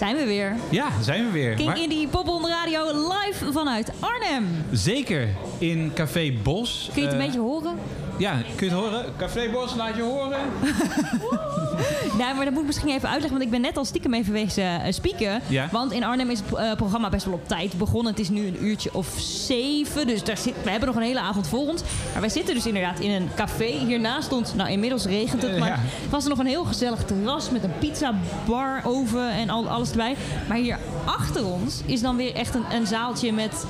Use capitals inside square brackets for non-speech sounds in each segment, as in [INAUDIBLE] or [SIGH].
zijn we weer. Ja, zijn we weer. King Maar Indie Pop Radio live vanuit Arnhem. zeker in Café Bos. Kun je het een Eh, beetje horen? Ja, kun je het horen? Café Bos, laat je horen. [LAUGHS] [LAUGHS] Nee, maar dat moet ik misschien even uitleggen, want ik ben net al stiekem even wezen eh, spieken. Ja. Want in Arnhem is het eh, programma best wel op tijd begonnen. Het is nu een uurtje of zeven, dus daar zit, we hebben nog een hele avond voor ons. Maar wij zitten dus inderdaad in een café. Hiernaast stond, nou inmiddels regent het, Eh, maar ja. was er nog een heel gezellig terras met een pizza bar, oven en al, alles erbij. Maar hier achter ons is dan weer echt een, een zaaltje met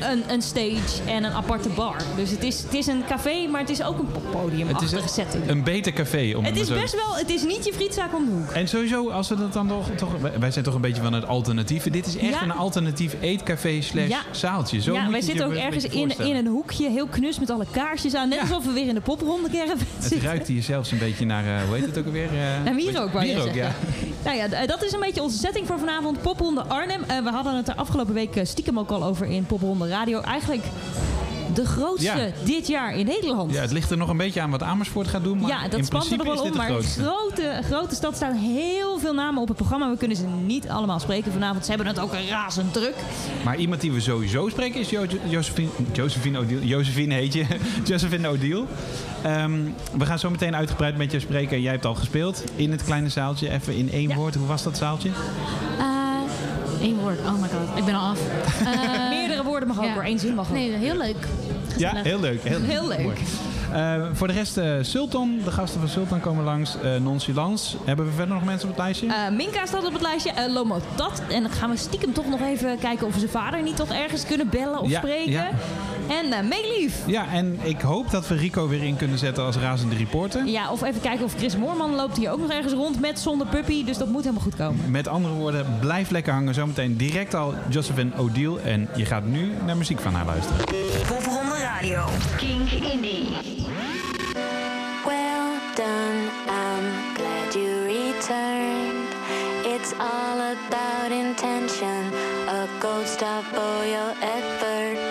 een, een stage en een aparte bar. Dus het is, het is een café, maar het is ook een poppodium Het is achtige setting. een beter café. Om Het maar is best wel, het is niet je frietzaak om de hoek. En sowieso, als we dat dan toch, toch... Wij zijn toch een beetje van het alternatieve. Dit is echt Ja. een alternatief eetcafé slash Ja. zaaltje. Zo ja, wij zitten ook ergens in, in een hoekje, heel knus met alle kaarsjes aan. Net Ja. alsof we weer in de popronde caravan Het zitten. ruikt hier zelfs een beetje naar, eh, hoe heet het ook alweer? Eh, En wierook, wou je wierook, zeggen. ja. [LAUGHS] Nou ja, dat is een beetje onze setting voor vanavond. Popronde Arnhem. Eh, we hadden het er afgelopen week stiekem ook al over in Popronde Radio. Eigenlijk de grootste Ja. dit jaar in Nederland. Ja, het ligt er nog een beetje aan wat Amersfoort gaat doen. Maar Ja, dat in spant er nog wel is om. Maar grote, grote stad staan heel veel namen op het programma. We kunnen ze niet allemaal spreken vanavond. Ze hebben het ook razend druk. Maar iemand die we sowieso spreken is Jo- Josephine, Josephine O'Deal. Josephine heet je. [LAUGHS] Josephine O'Deal. Ehm, we gaan zo meteen uitgebreid met je spreken. Jij hebt al gespeeld in het kleine zaaltje. Even in één Ja. woord. Hoe was dat zaaltje? Eén woord. Oh my god. Ik ben al af. [LAUGHS] Eh, Meerdere woorden mag ook ja. hoor. Één zin mag ook. Nee, heel leuk. Ja, heel leuk. Heel, Heel leuk. Eh, voor de rest, eh, Sultan, de gasten van Sultan komen langs. Eh Nonchalance. Hebben we verder nog mensen op het lijstje? Eh, Minka staat op het lijstje. eh Lomotat. En dan gaan we stiekem toch nog even kijken of we zijn vader niet toch ergens kunnen bellen of Ja, spreken. ja. En uh, Meelief. ja, en ik hoop dat we Rico weer in kunnen zetten als razende reporter. Ja, of even kijken of Chris Moorman loopt hier ook nog ergens rond met zonder puppy. Dus dat moet helemaal goed komen. Met andere woorden, blijf lekker hangen. Zometeen direct al Josephine O'Deal. En je gaat nu naar muziek van haar luisteren. Radio. King Indie. Well done, I'm glad you returned. It's all about intention, a gold star for your effort.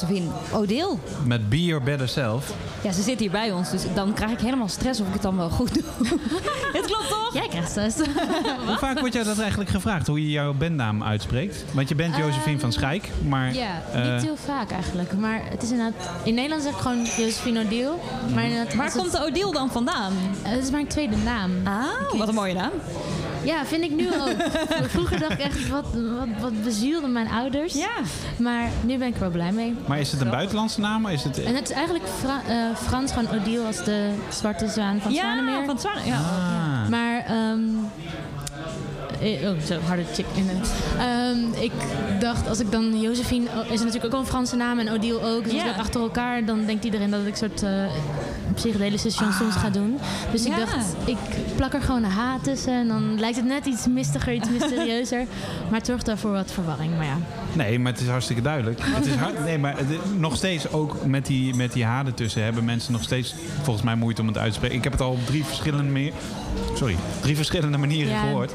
Josephine Odile. Met Be Your Better Self. Ja, ze zit hier bij ons, dus dan krijg ik helemaal stress of ik het dan wel goed doe. [LAUGHS] het klopt toch? Jij krijgt stress. [LAUGHS] Hoe vaak wordt jou dat eigenlijk gevraagd, hoe je jouw bandnaam uitspreekt? Want je bent Josephine van Schijk, maar... Ja, eh, niet heel vaak eigenlijk. Maar het is inderdaad... In Nederland zeg ik gewoon Josephine O'Deal. Maar inderdaad, Waar komt de Odile dan vandaan? Het is mijn tweede naam. Ah, wat een mooie naam. Ja, vind ik nu ook. [LAUGHS] Vroeger dacht ik echt, wat, wat, wat bezielden mijn ouders. Ja. Maar nu ben ik er wel blij mee. Maar is het een buitenlandse naam? Is het... En het is eigenlijk Fra- eh, Frans, gewoon Odile als de zwarte zwaan van Ja, Zwanemeer. van Zwanen. Ja. Ah. Maar, ehm eh, oh, zo, harde chick. In de, Ehm, ik dacht, als ik dan Josephine, oh, is natuurlijk ook een Franse naam en Odile ook. Dus als ik dat achter elkaar, dan denkt iedereen dat ik een soort eh, psychedelische chansons ga doen. Dus ik dacht, ik plak er gewoon een H tussen en dan lijkt het net iets mystiger, iets [LAUGHS] mysterieuzer. maar het zorgt daarvoor wat verwarring. Maar ja, Nee, maar het is hartstikke duidelijk. Het is hard, nee, maar het- nog steeds ook met die, met die haden tussen hebben mensen nog steeds volgens mij moeite om het uit te spreken. Ik heb het al op drie verschillende, meer, sorry, drie verschillende manieren Ja. gehoord.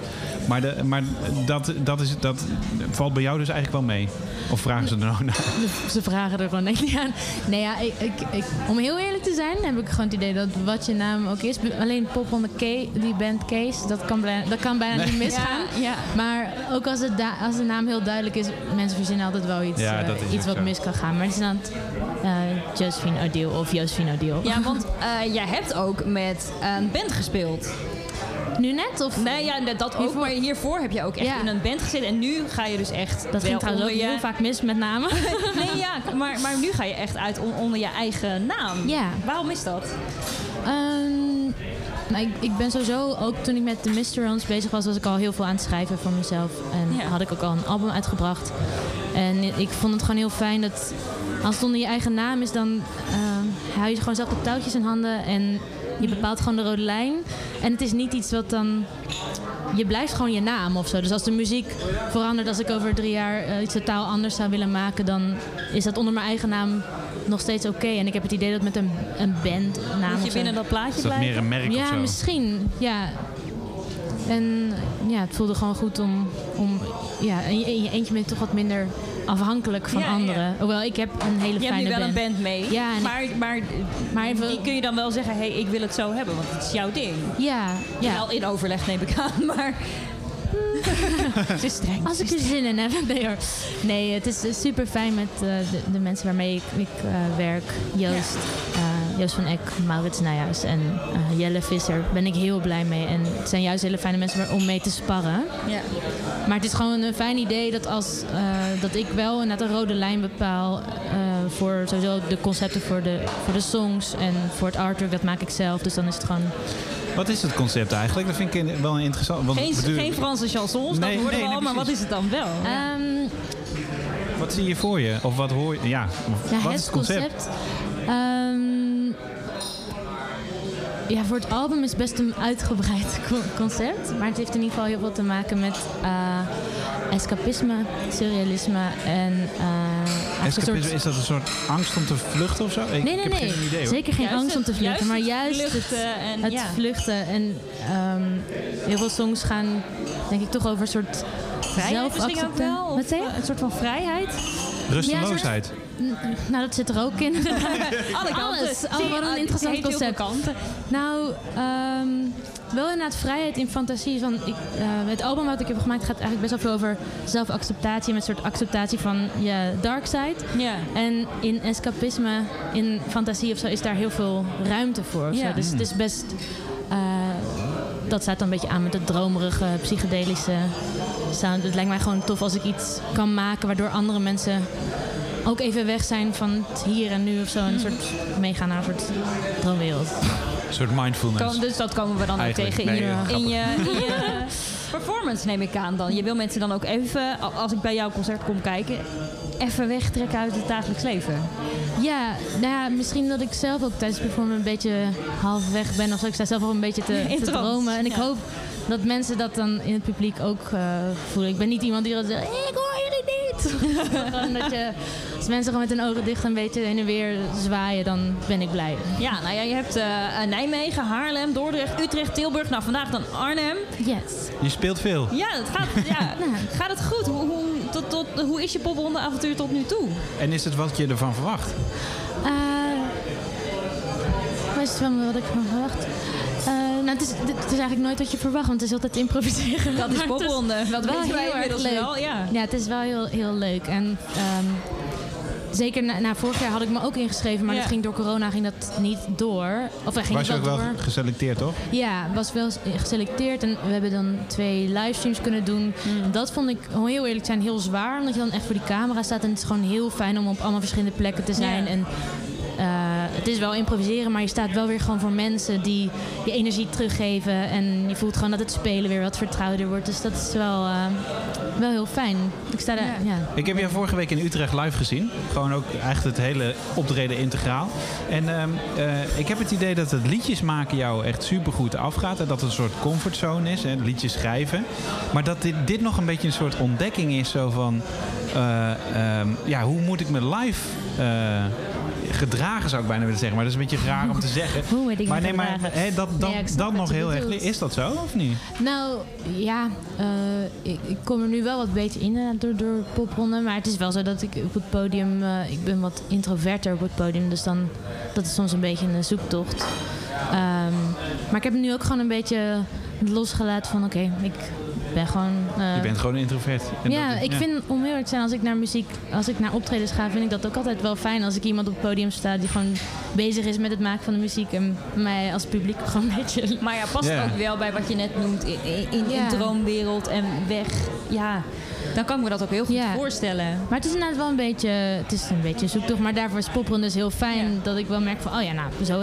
Maar, de, maar dat, dat, is, dat valt bij jou dus eigenlijk wel mee. Of vragen ze er nou naar? [LAUGHS] ze vragen er gewoon echt niet aan. Nee, ja, ik, ik, ik, om heel eerlijk te zijn, heb ik gewoon het idee dat wat je naam ook is. Alleen Pop on the K, die band Case, dat kan, bijna- dat kan bijna niet misgaan. Ja, ja. Maar ook als, het da- als de naam heel duidelijk is, mensen verzinnen altijd wel iets, Ja, eh, iets wat zo. mis kan gaan. Maar het is dan eh Josephine Odile of Josephine Odile. Ja, want eh, jij hebt ook met een band gespeeld. Nu net? Of? Nee, ja, dat ook. Hiervoor- Maar hiervoor heb je ook echt Ja. in een band gezeten. En nu ga je dus echt Dat ging trouwens ook je... heel vaak mis met namen. [LAUGHS] Nee, ja, maar, maar nu ga je echt uit on- onder je eigen naam. Ja. Waarom is dat? Ehm, nou, ik, ik ben sowieso, ook toen ik met de Mysterons bezig was, was ik al heel veel aan het schrijven voor mezelf. En Ja. had ik ook al een album uitgebracht. En ik vond het gewoon heel fijn dat als het onder je eigen naam is, dan ehm, hou je gewoon zelf de touwtjes in handen en je bepaalt gewoon de rode lijn. En het is niet iets wat dan. Je blijft gewoon je naam of zo. Dus als de muziek verandert, als ik over drie jaar eh, iets totaal anders zou willen maken, dan is dat onder mijn eigen naam nog steeds oké. En ik heb het idee dat met een, een bandnaam. Moet of je binnen dat plaatje Is dat blijven? meer een merk of ja, zo? misschien. Ja. En ja, het voelde gewoon goed om, om ja, in je, je eentje ben je toch wat minder afhankelijk van Ja, ja. anderen. Hoewel, ik heb een hele Je hebt fijne nu wel band. een band mee. Ja, maar, maar, Maar even- die kun je dan wel zeggen, hey, ik wil het zo hebben, want het is jouw ding. Ja, ja. Wel in overleg neem ik aan, [LAUGHS] maar... Ze is streng. Als ik er zin in heb. Nee, hoor. nee het is super fijn met eh, de, de mensen waarmee ik, ik eh, werk. Joost, eh, Joost van Eck, Maurits Nijhuis en eh, Jelle Visser. Ben ik heel blij mee. En het zijn juist hele fijne mensen om mee te sparren. Ja. Maar het is gewoon een fijn idee dat, als, eh, dat ik wel inderdaad een rode lijn bepaal eh, voor sowieso de concepten voor de, voor de songs en voor het artwork. Dat maak ik zelf. Dus dan is het gewoon. Wat is het concept eigenlijk? Dat vind ik wel interessant. Want, Geen, bedoel- geen Franse chansons, Nee, dat hoorden nee, we al, nee, maar wat is het dan wel? Ehm, Wat zie je voor je? Of wat hoor je? Ja, wat het is het concept? concept. Ehm, ja, voor het album is best een uitgebreid [LAUGHS] co- concept. Maar het heeft in ieder geval heel veel te maken met eh, escapisme, surrealisme en... eh, een Escapisme, is dat een soort angst om te vluchten of zo? Ik, Nee, nee, ik heb nee. geen idee hoor. Zeker geen Juist angst om te vluchten, maar juist het het, vluchten en- het ja. vluchten. En ehm, heel veel songs gaan, denk ik, toch over een soort Vrijheid misschien ook zelfacceptatie. wel? Of, Wat zei je? eh, Een soort van vrijheid? Rusteloosheid. Nou, dat zit er ook in. [LAUGHS] Alle kanten. Alles. Allemaal ah, een het interessant concept. kanten. Nou, ehm, wel inderdaad vrijheid in fantasie. Van, ik, eh, het album wat ik heb gemaakt gaat eigenlijk best wel veel over zelfacceptatie. Met een soort acceptatie van je dark side. Ja. En in escapisme, in fantasie of zo, is daar heel veel ruimte voor. Ja. Dus het is best... eh, dat staat dan een beetje aan met het dromerige, psychedelische sound. Het lijkt mij gewoon tof als ik iets kan maken... waardoor andere mensen ook even weg zijn van het hier en nu of zo. En een soort meegaan naar een soort droomwereld. Een soort mindfulness. Dus dat komen we dan ook tegen in, nee, je, in, je, [LAUGHS] in je performance, neem ik aan dan. Je wil mensen dan ook even, als ik bij jouw concert kom kijken, even wegtrekken uit het dagelijks leven. Ja, nou ja, misschien dat ik zelf ook tijdens het performen een beetje half weg ben. Of zo. Ik sta zelf ook een beetje te, [LAUGHS] te dromen. En ik ja. hoop dat mensen dat dan in het publiek ook eh, voelen. Ik ben niet iemand die dan zegt, ik hoor jullie niet. [LAUGHS] gewoon dat je, als mensen gewoon met hun ogen dicht een beetje heen en weer zwaaien, dan ben ik blij. Ja, nou ja, je hebt eh, Nijmegen, Haarlem, Dordrecht, Utrecht, Tilburg. Nou, vandaag dan Arnhem. Yes. Je speelt veel. Ja, het gaat, ja. [LAUGHS] gaat het goed? Hoe, hoe, tot, tot hoe is je popronde-avontuur tot nu toe? En is het wat je ervan verwacht? Eh, wat is het van wat ik van verwacht? Nou, het is, het is eigenlijk nooit wat je verwacht, want het is altijd improviseren. Dat is [LAUGHS] popronde. Dat wel weten wij inmiddels leuk. wel. Ja. Ja, het is wel heel, heel leuk. En ehm, zeker na, na vorig jaar had ik me ook ingeschreven, maar Ja. dat ging door corona ging dat niet door. Of ging Was je ook wel door. geselecteerd, toch? Ja, was wel geselecteerd en we hebben dan twee livestreams kunnen doen. Hmm. Dat vond ik, om heel eerlijk te zijn, heel zwaar. Omdat je dan echt voor die camera staat en het is gewoon heel fijn om op allemaal verschillende plekken te zijn. Ja. En het is wel improviseren, maar je staat wel weer gewoon voor mensen die je energie teruggeven. En je voelt gewoon dat het spelen weer wat vertrouwder wordt. Dus dat is wel, eh, wel heel fijn. Ik sta daar, ja. Ik heb jou vorige week in Utrecht live gezien. Gewoon ook eigenlijk het hele optreden integraal. En ehm, eh, ik heb het idee dat het liedjes maken jou echt supergoed afgaat. En dat het een soort comfortzone is, hè, liedjes schrijven. Maar dat dit, dit nog een beetje een soort ontdekking is. Zo van, eh, ehm, ja, hoe moet ik me live eh, gedragen, zou ik bijna willen zeggen. Maar dat is een beetje raar om te [LAUGHS] zeggen. Hoe ik maar nee, maar hè, dat, Nee, dat wat nog heel erg. Is dat zo of niet? Nou, ja, eh, ik, ik kom er nu wel wat beter in eh, door, door popronde. Maar het is wel zo dat ik op het podium... eh, ik ben wat introverter op het podium. Dus dan, dat is soms een beetje een zoektocht. Ehm, maar ik heb nu ook gewoon een beetje losgelaten van... Oké, ik ben gewoon... eh, Je bent gewoon een introvert. En ja, dat- ik vind, om heel eerlijk te zijn, als ik naar muziek, als ik naar optredens ga, vind ik dat ook altijd wel fijn als ik iemand op het podium sta die gewoon bezig is met het maken van de muziek en mij als publiek [LAUGHS] gewoon een beetje Maar ja, past ook wel bij wat je net noemt in, in, in Ja. droomwereld en weg. Ja, dan kan ik me dat ook heel goed Ja. voorstellen. Maar het is inderdaad wel een beetje, het is een beetje een zoektocht. Maar daarvoor is dus heel fijn Ja. dat ik wel merk van, oh ja, nou, zo,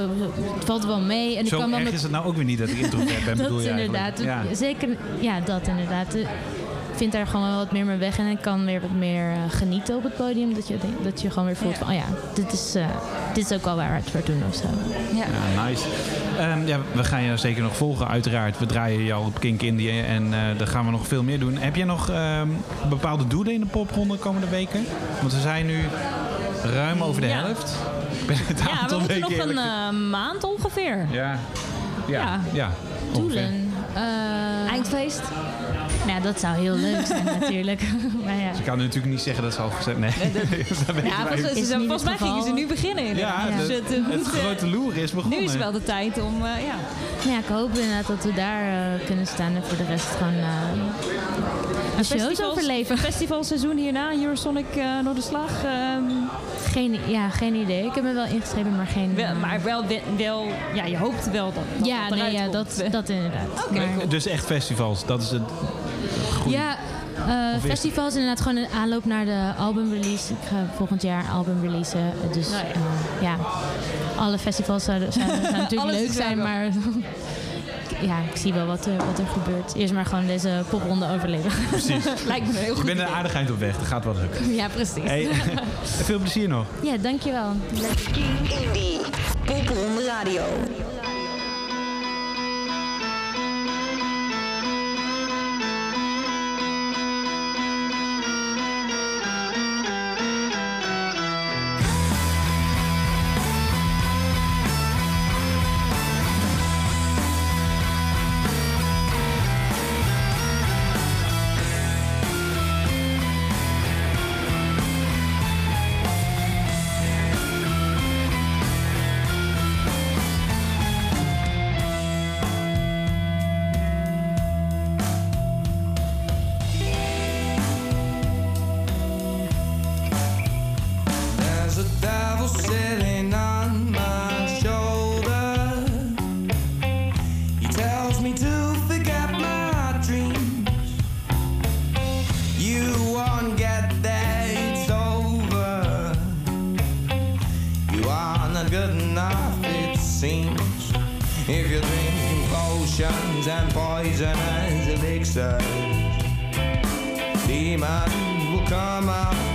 het valt wel mee. En ik Zo kan wel erg met, is het nou ook weer niet dat ik introvert ben, [LAUGHS] dat bedoel is je inderdaad? Ja. zeker, ja, dat inderdaad. Ik vind daar gewoon wel wat meer mijn weg en ik kan weer wat meer eh, genieten op het podium. Dat je, dat je gewoon weer voelt Ja. van, oh ja, dit is, eh, dit is ook wel waar we het voor doen of zo. Ja. Ja, nice. Ehm, ja, we gaan je zeker nog volgen, uiteraard. We draaien je al op Kink Indie en eh daar gaan we nog veel meer doen. Heb jij nog ehm, bepaalde doelen in de popronde de komende weken? Want we zijn nu ruim over de Ja. helft. Ik ben het Ja, we aantal moeten weken nog een eh, maand ongeveer. Ja. Ja. Ja. Doelen. Eh, Eindfeest. Nou, dat zou heel leuk zijn [LAUGHS] natuurlijk. [LAUGHS] maar ja. Ik kan natuurlijk niet zeggen dat ze al gezegd... Nee, dat [LAUGHS] weten Ja, volgens, Is ze- mij geval. gingen ze nu beginnen. Ja, Dus het, eh, het grote loer is begonnen. nu is wel de tijd om, eh, ja. Nou ja, ik hoop inderdaad dat we daar eh, kunnen staan en voor de rest gewoon eh de shows overleven. Festivalseizoen hierna, Eurosonic eh Noorderslag. ehm Geen, ja, geen idee. Ik heb me wel ingeschreven, maar geen... wel, maar wel, wel, wel, ja, je hoopt wel dat, dat ja, dat nee, ja, dat, dat inderdaad. Oké, Maar- cool. Dus echt festivals, dat is het Ja, eh, is- festivals inderdaad gewoon een aanloop naar de albumrelease. Ik ga volgend jaar een album releasen. Dus Nou ja. eh, ja, alle festivals zouden, zouden, zouden [LAUGHS] natuurlijk leuk zijn, maar [LAUGHS] ja, ik zie wel wat er, wat er gebeurt. Eerst maar gewoon deze popronde overleven. Precies. [LAUGHS] Lijkt me een heel Je goed bent een aardigheid op weg, dat gaat wel lukken. ja, precies. Hey, veel plezier nog. Ja, dankjewel. King Indie. Popronde Radio. Poisonous elixirs, demons will come out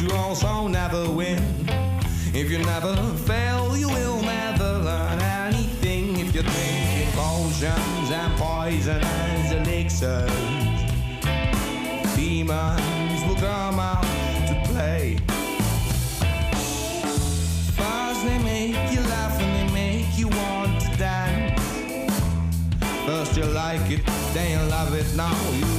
you also never win. If you never fail, you will never learn anything. If you drink potions and poison as elixirs, demons will come out to play. First they make you laugh and they make you want to dance. First you like it, then you love it, now you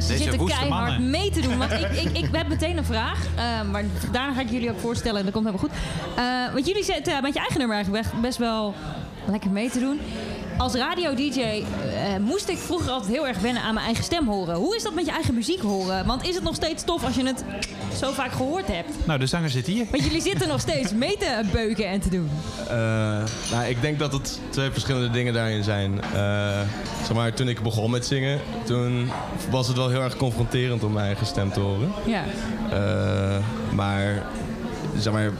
Ze Deze zitten keihard mannen. mee te doen. Want ik, ik, ik heb meteen een vraag. eh, maar daarna ga ik jullie ook voorstellen en dat komt helemaal goed. Eh, want jullie zitten met je eigen nummer eigenlijk best- best wel lekker mee te doen. Als radio-dj eh, moest ik vroeger altijd heel erg wennen aan mijn eigen stem horen. Hoe is dat met je eigen muziek horen? Want is het nog steeds tof als je het zo vaak gehoord hebt? Nou, de zanger zit hier. Want jullie zitten nog steeds mee te beuken en te doen. Eh, nou, ik denk dat het twee verschillende dingen daarin zijn. Eh, zeg maar, toen ik begon met zingen, toen was het wel heel erg confronterend om mijn eigen stem te horen. Ja. Eh, maar, zeg maar,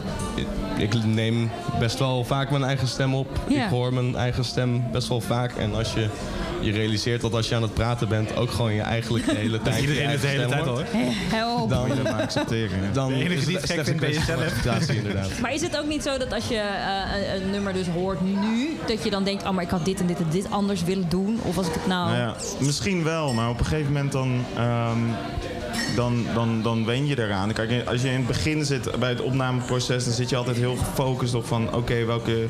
ik neem best wel vaak mijn eigen stem op. Ja. Ik hoor mijn eigen stem best wel vaak. En als je je realiseert dat als je aan het praten bent, ook gewoon je eigenlijk de hele [LAUGHS] tijd je Iedereen het de eigen hele stem tijd hè? Help. dan, Dat maar accepteren. ja. dan De enige is die het gek vindt ben jezelf. inderdaad. Maar is het ook niet zo dat als je eh, een, een nummer dus hoort nu, dat je dan denkt, oh maar ik had dit en dit en dit anders willen doen? Of als ik het nou... Nou ja, misschien wel, maar op een gegeven moment dan, ehm, dan, dan, dan wen je eraan. Kijk, als je in het begin zit bij het opnameproces, dan zit je altijd heel gefocust op van oké, welke.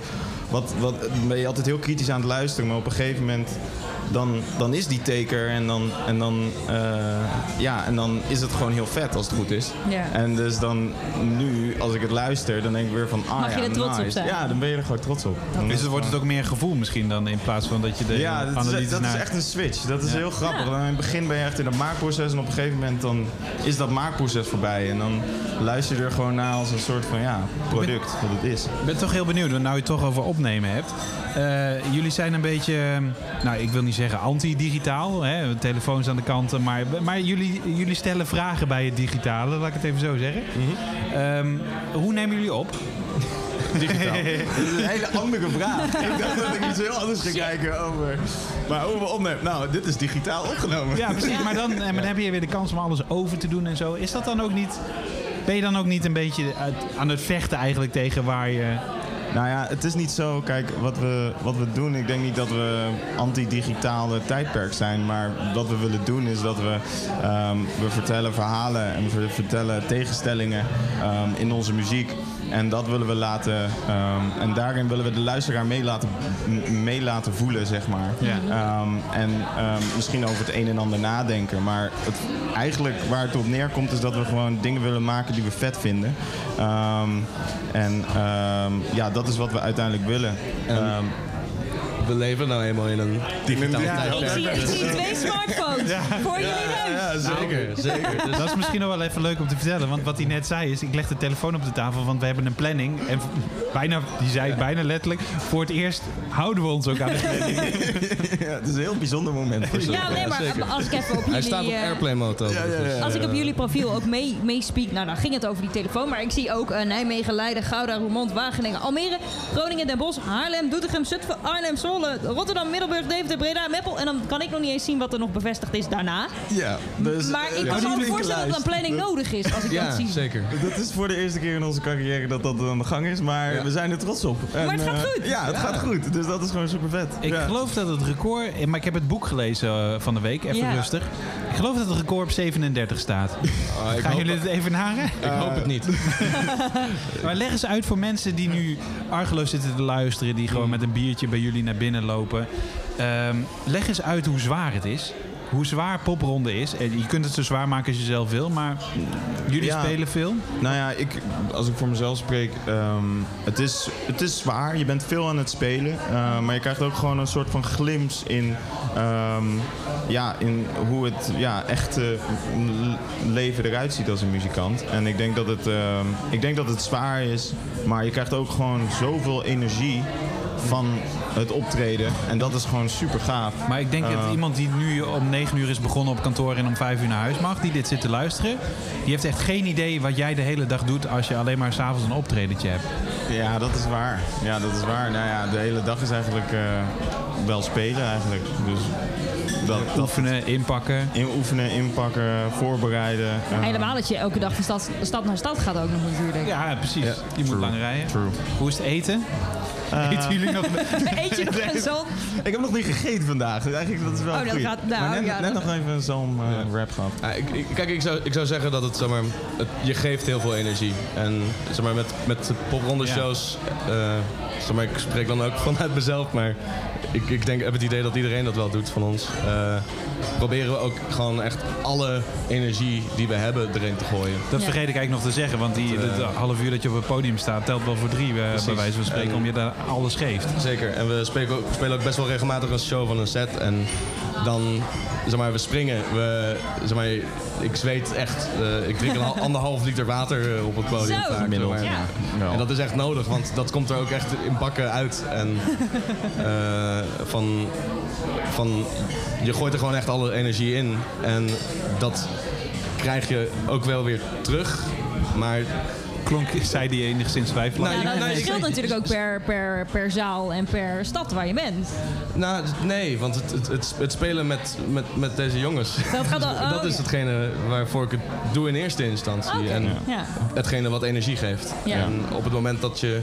Wat, wat, ben je altijd heel kritisch aan het luisteren, maar op een gegeven moment dan, dan is die taker en dan, en, dan, eh, ja, en dan is het gewoon heel vet als het goed is. Ja. En dus dan nu, als ik het luister, dan denk ik weer van ah Mag je ja, er trots op nice. zijn? Ja, dan ben je er gewoon trots op. Dan Dus is het wordt het ook meer gevoel misschien dan in plaats van dat je de ja, dat, is, dat naar... is echt een switch. Dat is Ja. heel grappig. Ja. Dan In het begin ben je echt in dat maakproces en op een gegeven moment dan is dat maakproces voorbij. En dan luister je er gewoon naar als een soort van ja, product wat het is. Ik ben toch heel benieuwd, want nou je het toch over opnemen hebt. Eh, jullie zijn een beetje, eh, nou ik wil niet zeggen anti-digitaal, hè, telefoons aan de kant, maar, maar jullie, jullie stellen vragen bij het digitale, laat ik het even zo zeggen. Ehm, hoe nemen jullie op? Digitaal. [LAUGHS] dat is een hele andere vraag. [LAUGHS] ik dacht dat ik iets heel anders ging kijken over. Maar hoe we opnemen. Nou, dit is digitaal opgenomen. Ja, precies. Maar dan, eh, maar dan heb je weer de kans om alles over te doen en zo. Is dat dan ook niet... Ben je dan ook niet een beetje uit- aan het vechten eigenlijk tegen waar je... Nou ja, het is niet zo. Kijk, wat we, wat we doen, ik denk niet dat we anti-digitale tijdperk zijn. Maar wat we willen doen is dat we, ehm, we vertellen verhalen en we vertellen tegenstellingen ehm, in onze muziek. En dat willen we laten. ehm, en daarin willen we de luisteraar mee laten, mee laten voelen, zeg maar. Ja. Ehm, en ehm, misschien over het een en ander nadenken. Maar het, eigenlijk waar het op neerkomt is dat we gewoon dingen willen maken die we vet vinden. Ehm, en ehm, ja, dat is wat we uiteindelijk willen. We leven nou eenmaal in een digitaal Ik tijdperk. zie, ik zie twee smartphones voor jullie neus. Ja, zeker, zeker. Dus [LAUGHS] Dat is misschien nog wel even leuk om te vertellen. Want wat hij net zei is, ik leg de telefoon op de tafel, want we hebben een planning. En bijna, die zei het bijna letterlijk, voor het eerst houden we ons ook aan de planning. [LAUGHS] ja, het is een heel bijzonder moment voor ze. Ja, nee, maar zeker. als ik even op Hij jullie... staat op eh, airplane mode. Dus, Als ik op jullie profiel ook mee, meespeak, nou dan ging het over die telefoon. Maar ik zie ook eh, Nijmegen, Leiden, Gouda, Roermond, Wageningen, Almere, Groningen, Den Bosch, Haarlem, Doetinchem, Zutphen, Arnhem, Zwolle, Rotterdam, Middelburg, Deventer, Breda, Meppel. En dan kan ik nog niet eens zien wat er nog bevestigd is daarna. Ja, dus, maar ik eh, kan me voorstellen dat een planning nodig is als ik dat Ja, zie. zeker. Dat is voor de eerste keer in onze carrière dat dat aan de gang is, maar we zijn er trots op. En, Maar het gaat eh, goed. ja, het gaat goed. Dus dat is gewoon super vet. Ik geloof dat het record maar ik heb het boek gelezen eh, van de week, even Ja. rustig. Ik geloof dat het record op 37 staat. [LAUGHS] Ah, ik Gaan jullie het even naren? Ik hoop het niet. [LAUGHS] Maar leg eens uit voor mensen die nu argeloos zitten te luisteren, die gewoon met een biertje bij jullie naar binnen Ehm, leg eens uit hoe zwaar het is. Hoe zwaar popronde is. En je kunt het zo zwaar maken als je zelf wil, maar jullie Ja. spelen veel. Nou ja, ik, als ik voor mezelf spreek, ehm, het, is, het is zwaar. Je bent veel aan het spelen. eh, maar je krijgt ook gewoon een soort van glimp in, ehm, ja, in hoe het ja, echte leven eruit ziet als een muzikant. En ik denk, dat het, ik denk dat het zwaar is, maar je krijgt ook gewoon zoveel energie van het optreden. En dat is gewoon super gaaf. Maar ik denk dat Eh, iemand die nu om 9 uur is begonnen op kantoor en om 5 uur naar huis mag, die dit zit te luisteren, die heeft echt geen idee wat jij de hele dag doet als je alleen maar s'avonds een optredentje hebt. Ja, dat is waar. Ja, dat is waar. Nou ja, de hele dag is eigenlijk eh, wel spelen eigenlijk. Dus dat, dat Oefenen, inpakken. in oefenen, inpakken, voorbereiden. eh, Helemaal dat je elke dag van stad, stad naar stad gaat ook nog natuurlijk. Ja, precies. Ja, je moet lang rijden. True. Hoe is het eten? Eten jullie nog? [LAUGHS] Eet je nog een zon? Ik heb nog niet gegeten vandaag. Dus eigenlijk dat is wel Oh, dat gaat- nou, maar net, ja, net nog even zo'n eh, rap gehad. Ja, ik, ik- kijk, ik zou, ik zou zeggen dat het, zeg maar, het, je geeft heel veel energie. En zeg maar, met, met de popronde shows, eh, maar, ik spreek dan ook vanuit mezelf, maar ik, ik denk, heb het idee dat iedereen dat wel doet van ons. Eh, proberen we ook gewoon echt alle energie die we hebben erin te gooien. Dat Ja. vergeet ik eigenlijk nog te zeggen, want die Dat, eh, dat half uur dat je op het podium staat, telt wel voor drie, eh, bij wijze van spreken, En- om je daar alles geeft. Zeker. En we spelen ook, spelen ook best wel regelmatig een show van een set. En dan, zeg maar, we springen. We, zeg maar, ik zweet echt. eh, ik drink een hal- [LAUGHS] anderhalf liter water op het podium. Zo. vaak, zeg Gemiddeld. maar. Ja. Wel. En dat is echt nodig, want dat komt er ook echt in bakken uit. En [LAUGHS] eh, van, van, je gooit er gewoon echt alle energie in. En dat krijg je ook wel weer terug. Maar Klonk, zei die enigszins twijfelachtig? Nou, dat nee, ik- verschilt natuurlijk ook per, per, per zaal en per stad waar je bent. Nou, nee, want het, het, het, het spelen met, met, met deze jongens. Dat gaat al- [LAUGHS] oh, dat is ja. hetgene waarvoor ik het doe in eerste instantie. Oké, En ja. hetgene wat energie geeft. Ja. En op het moment dat je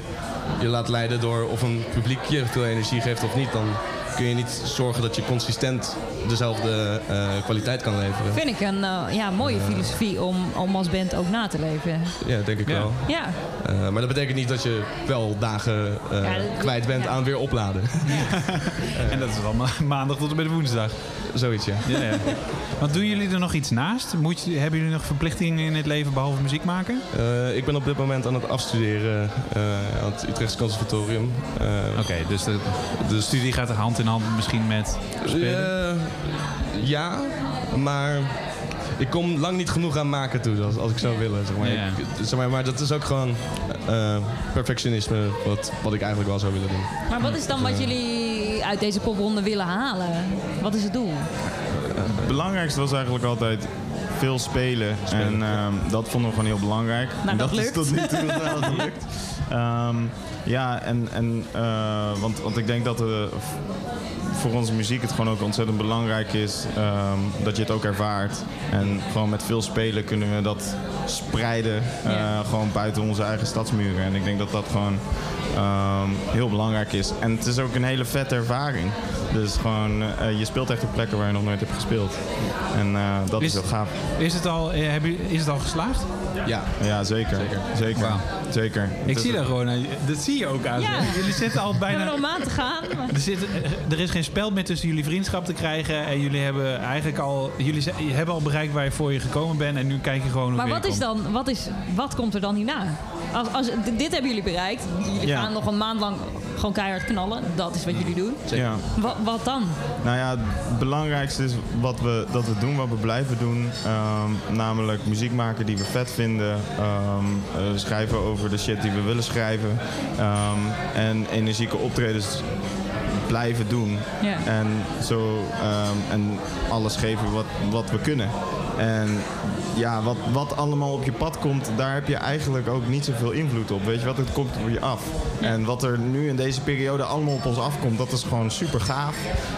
je laat leiden door of een publiek je veel energie geeft of niet, dan kun je niet zorgen dat je consistent dezelfde eh, kwaliteit kan leveren. Vind ik een eh, ja, mooie filosofie om, om als band ook na te leven. Ja, denk ik Ja. wel. Ja, Eh, maar dat betekent niet dat je wel dagen eh, Ja, dat- kwijt bent ja. aan weer opladen. [LAUGHS] En dat is dan ma- maandag tot en met woensdag. Zoiets, ja. Ja, ja. Want doen jullie er nog iets naast? Moet je, hebben jullie nog verplichtingen in het leven behalve muziek maken? Eh, ik ben op dit moment aan het afstuderen eh, aan het Utrechts Conservatorium. Eh, Oké, dus de, de studie gaat er hand in hand misschien met spelen? Ja, maar ik kom lang niet genoeg aan maken toe als, als ik zou willen. Zeg maar. Ja. Ik- zeg maar, maar dat is ook gewoon eh, perfectionisme wat, wat ik eigenlijk wel zou willen doen. maar wat is dan wat jullie uit deze popronde willen halen? Wat is het doel? Het belangrijkste was eigenlijk altijd veel spelen. En ehm, dat vonden we gewoon heel belangrijk. Nou, en dat is lukt. tot nu toe wel [LAUGHS] gelukt. Ehm, ja, en, en eh, want, want ik denk dat we voor onze muziek het gewoon ook ontzettend belangrijk is ehm, dat je het ook ervaart. En gewoon met veel spelen kunnen we dat spreiden eh, Ja. gewoon buiten onze eigen stadsmuren. En ik denk dat dat gewoon ehm, heel belangrijk is. En het is ook een hele vette ervaring. Dus gewoon, eh, je speelt echt op plekken waar je nog nooit hebt gespeeld. En eh, dat is, Is- heel gaaf. Is het al, hebben jullie- is het al geslaagd? Ja, Ja, zeker. Zeker. Zeker. Zeker. Ik zie dat gewoon. aan je- Dat zie je ook aan. Ja. Jullie zitten al We hebben bijna. een maand te gaan. maar- Er, zit, er is geen spel meer tussen jullie vriendschap te krijgen. En jullie hebben eigenlijk al. Jullie hebben al bereikt waar je voor je gekomen bent. En nu kijk je gewoon hoe Maar wat, je is komt. dan, wat, is, wat komt er dan hierna? Als, als, dit hebben jullie bereikt. Jullie Ja. gaan nog een maand lang gewoon keihard knallen. Dat is wat jullie doen. Ja. Wat, wat dan? Nou ja, het belangrijkste is wat we, dat we doen, wat we blijven doen. Ehm, namelijk muziek maken die we vet vinden. Ehm, eh, schrijven over de shit die we willen schrijven. Ehm, en energieke optredens blijven doen. Ja. En, zo, ehm, en alles geven wat, wat we kunnen. En ja, wat, wat allemaal op je pad komt, daar heb je eigenlijk ook niet zoveel invloed op. Weet je wat, het komt op je af. En wat er nu in deze periode allemaal op ons afkomt, dat is gewoon super gaaf.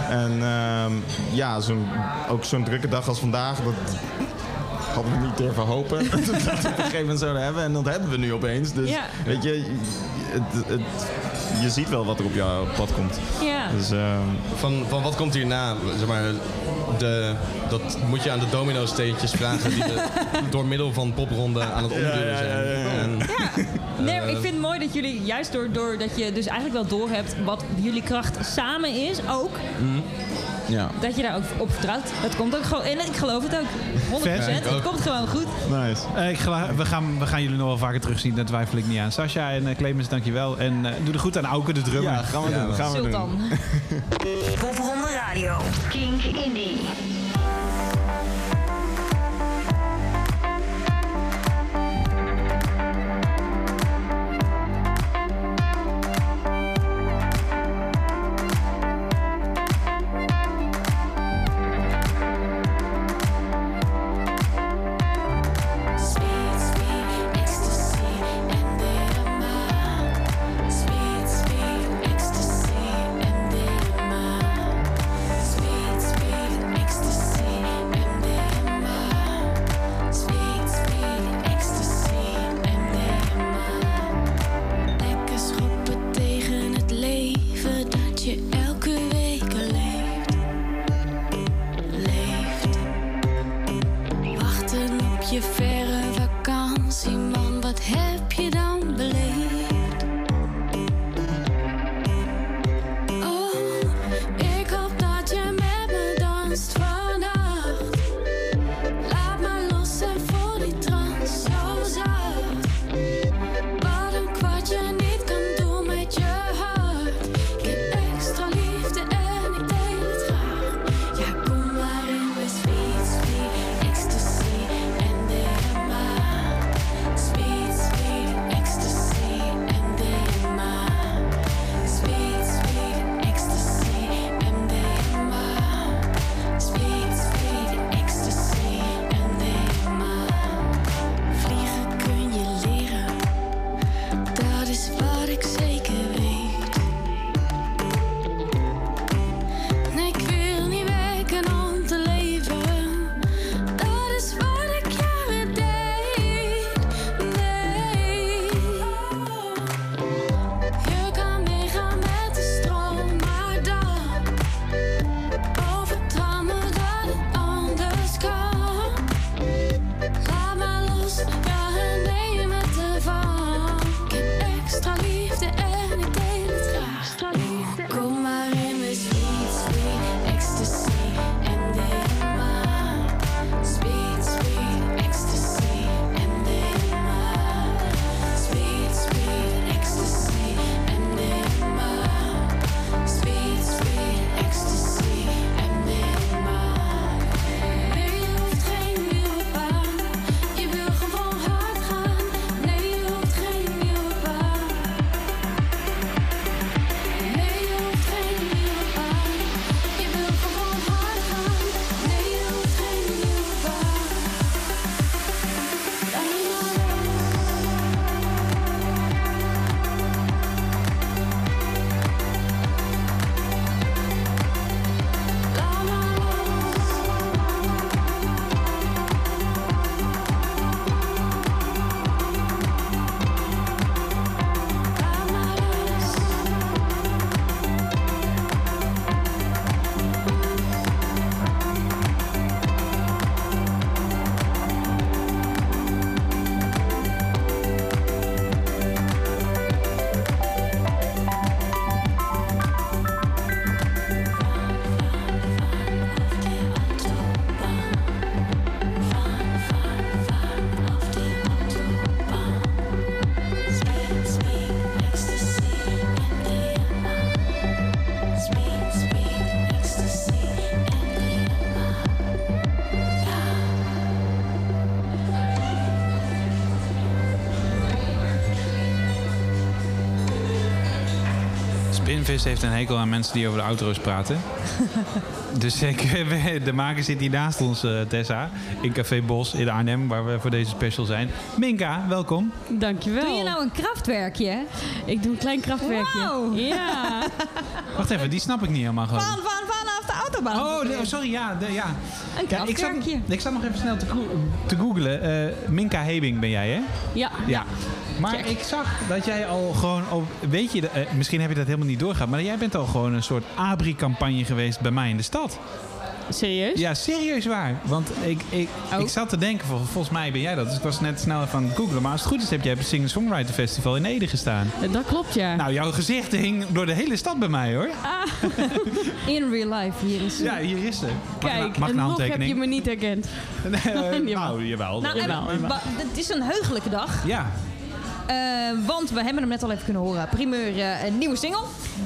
En ehm, ja, zo'n, ook zo'n drukke dag als vandaag, dat hadden we niet durven hopen. [LAUGHS] dat we op een gegeven moment zouden hebben. En dat hebben we nu opeens. Dus Ja. weet je, het, het, je ziet wel wat er op jouw pad komt. Ja. Dus ehm, Van, van wat komt hierna? Zeg maar, de, dat moet je aan de domino-steentjes vragen die de, [LAUGHS] door middel van popronden aan het omduwen ja, ja, zijn. ja, ja. En, Nee, maar ik vind het mooi dat jullie, juist door, door dat je dus eigenlijk wel doorhebt wat jullie kracht samen is, ook, ja, dat je daar ook op vertrouwt. Het komt ook gewoon, en ik geloof het ook. 100%. Vet. Het ook. komt gewoon goed. nice. Eh, ik we, gaan, we gaan jullie nog wel vaker terugzien, daar twijfel ik niet aan. Sascha en eh, Clemens, dankjewel. En eh, doe er goed aan Auke, de drummer. Ja, gaan we Ja, doen. Gaan we doen. [LAUGHS] Sultan. Popronde Radio. Kink Indie. Wachten op Spinvis heeft een hekel aan mensen die over de auto's praten. [LAUGHS] dus ik, [LAUGHS] de maker zit hier naast ons, eh, Tessa. In Café Bos in Arnhem, waar we voor deze special zijn. Minka, welkom. Dankjewel. Doe je nou een krachtwerkje? Ik doe een klein krachtwerkje. Wauw. Ja. [LAUGHS] Wacht even, die snap ik niet helemaal gewoon. Van, van, vanaf de autobaan. Oh, oh, sorry, ja. De, ja. Een ja ik, zat, ik zat nog even snel te, te googlen. Eh, Minka Hebing ben jij, hè? Ja. Ja. Maar ik zag dat jij al gewoon... Op, weet je, eh, misschien heb je dat helemaal niet doorgehad... maar jij bent al gewoon een soort abri-campagne geweest bij mij in de stad. Serieus? Ja, serieus waar. Want ik, ik, Oh. ik zat te denken, vol- volgens mij ben jij dat. Dus ik was net snel even aan het googlen. Maar als het goed is, heb jij op het Singer-Songwriter Festival in Ede gestaan. Eh, Dat klopt, ja. Nou, jouw gezicht hing door de hele stad bij mij, hoor. [LAUGHS] In real life, hier is Ja, hier is ze. Kijk, mag en nog heb je me niet herkend. Nee, [LAUGHS] Jawel. nou, jawel. Nou, Jawel, jawel. het is een heugelijke dag. Ja, eh, want we hebben hem net al even kunnen horen. Primeur, eh, een nieuwe single.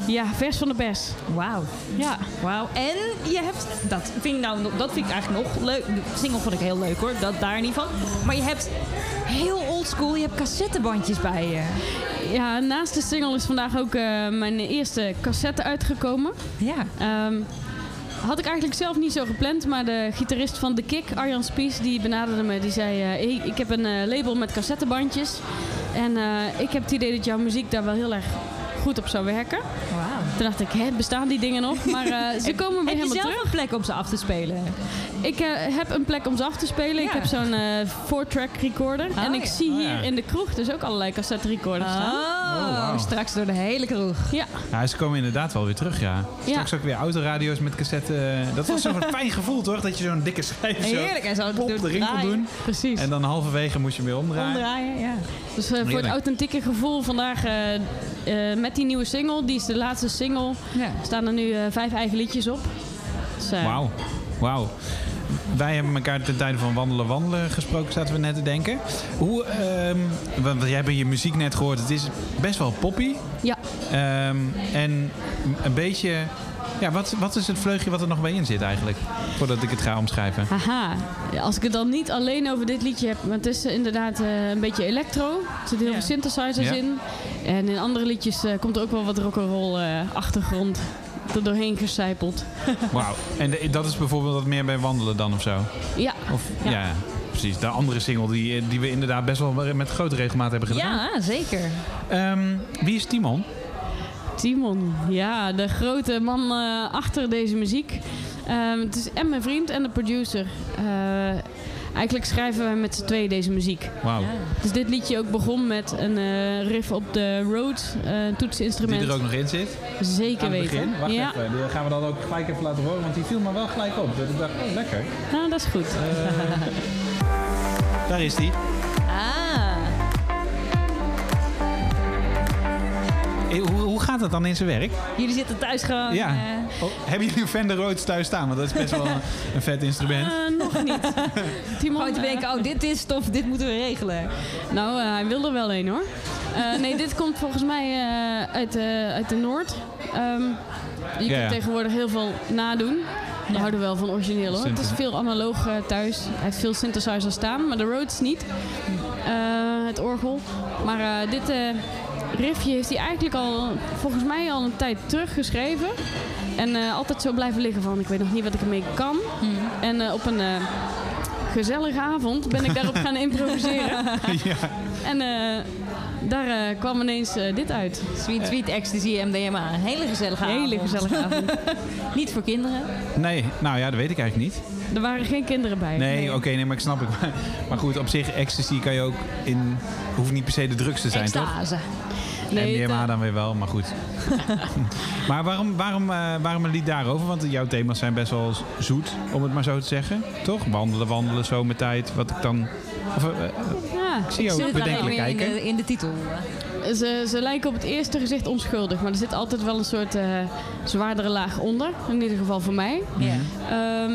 Ja, vers van de pers. Wauw. Ja. Wauw. En je hebt, dat vind ik, nou, dat vind ik eigenlijk nog leuk. De single vond ik heel leuk hoor, dat daar niet van. Maar je hebt heel oldschool, je hebt cassettebandjes bij je. Ja, naast de single is vandaag ook eh, mijn eerste cassette uitgekomen. Ja. Ehm, had ik eigenlijk zelf niet zo gepland, maar de gitarist van The Kick, Arjan Spies, die benaderde me. Die zei, eh, ik heb een eh, label met cassettebandjes. En eh, ik heb het idee dat jouw muziek daar wel heel erg goed op zou werken. Wauw. Toen dacht ik, hè, bestaan die dingen nog? Maar eh, ze komen weer Heb je helemaal zelf terug. een plek om ze af te spelen? Ik eh, heb een plek om ze af te spelen. Ik heb zo'n eh four-track recorder. Oh, en ik ja. zie Oh, hier ja. in de kroeg dus ook allerlei cassette recorders staan. Oh, wauw. straks door de hele kroeg. Ja, Ja, ze komen inderdaad wel weer terug, ja. Straks ook weer autoradio's met cassette. Dat was zo'n fijn gevoel, toch? Dat je zo'n dikke schijf zo Heerlijk. En zo pop kon draaien. doen. precies. En dan halverwege moest je hem weer omdraaien. Omdraaien, ja. Dus eh, voor het authentieke gevoel vandaag eh, eh, met die nieuwe single, die is de laatste single, ja. staan er nu eh, vijf eigen liedjes op. Dus, eh, Wauw. Wauw. Wij hebben elkaar ten tijde van wandelen wandelen gesproken, zaten we net te denken. Hoe, ehm, want jij hebt je muziek net gehoord, het is best wel poppy. Ja, Ehm, en een beetje... Ja, wat, wat is het vleugje wat er nog bij in zit eigenlijk? Voordat ik het ga omschrijven. haha. Ja, als ik het dan niet alleen over dit liedje heb, maar het is inderdaad eh, een beetje electro. Er zitten heel veel synthesizers Ja. in. En in andere liedjes eh, komt er ook wel wat rock'n'roll eh achtergrond er doorheen gecijpeld. [LAUGHS] Wauw. En de- dat is bijvoorbeeld wat meer bij wandelen dan of zo? Ja, Of, ja. Ja. precies. De andere single die, die we inderdaad best wel met grote regelmaat hebben gedaan. Ja, zeker. Ehm, wie is Timon? Timon, ja, de grote man eh, achter deze muziek. Ehm, het is en mijn vriend en de producer. Eh, eigenlijk schrijven wij met z'n tweeën deze muziek. Wauw. Dus dit liedje ook begon met een eh, riff op de eh Die toetsinstrument. er ook nog in zit. Zeker Aan het weten. begin. Wacht ja, even. Die gaan we dan ook gelijk even laten horen. Want die viel me wel gelijk op. Dat ik dacht, oh lekker. nou dat is goed. [LAUGHS] Daar is die. Ah. Hoe, het dan in zijn werk? Jullie zitten thuis gewoon... Ja. eh, Oh, hebben jullie een Fender Rhodes thuis staan? Want dat is best wel een, [LAUGHS] een vet instrument. Eh, nog niet. [LAUGHS] Timon, te eh, denken, oh, dit is stof, dit moeten we regelen. Nou, hij wil er wel een hoor. Eh, nee, dit komt volgens mij eh, uit, de, uit de Noord. Ehm, je Ja, ja. kunt tegenwoordig heel veel nadoen. We houden wel van origineel hoor. Het is veel analoog eh, thuis. Hij heeft veel synthesizers staan, maar de Rhodes niet. Eh, het orgel. Maar eh, dit eh, riffje heeft hij eigenlijk al, volgens mij al een tijd terug geschreven. En eh, altijd zo blijven liggen van, ik weet nog niet wat ik ermee kan. En eh, op een... eh, Gezellige avond ben ik daarop [LAUGHS] gaan improviseren. [LAUGHS] ja. En eh, daar kwam ineens dit uit. Sweet, sweet ecstasy, MDMA. Een hele gezellige avond. Hele gezellige avond. [LAUGHS] Niet voor kinderen. Nee, nou ja, dat weet ik eigenlijk niet. Er waren geen kinderen bij. Nee, oké, nee, maar ik snap het. Maar goed, op zich, ecstasy kan je ook in... Hoeft niet per se de drugs te zijn, toch? Nee, MDMA eh, dan weer wel, maar goed. [LAUGHS] maar waarom, waarom, eh, waarom een lied daarover? Want jouw thema's zijn best wel zoet, om het maar zo te zeggen. Toch? Wandelen, wandelen, zomertijd. Wat ik dan... Of, eh, ja, ik zie je Zit ook dan bedenkelijk weer in kijken. de, in de titel. ze, ze lijken op het eerste gezicht onschuldig, maar er zit altijd wel een soort eh, zwaardere laag onder. In ieder geval voor mij. Ja. Ehm,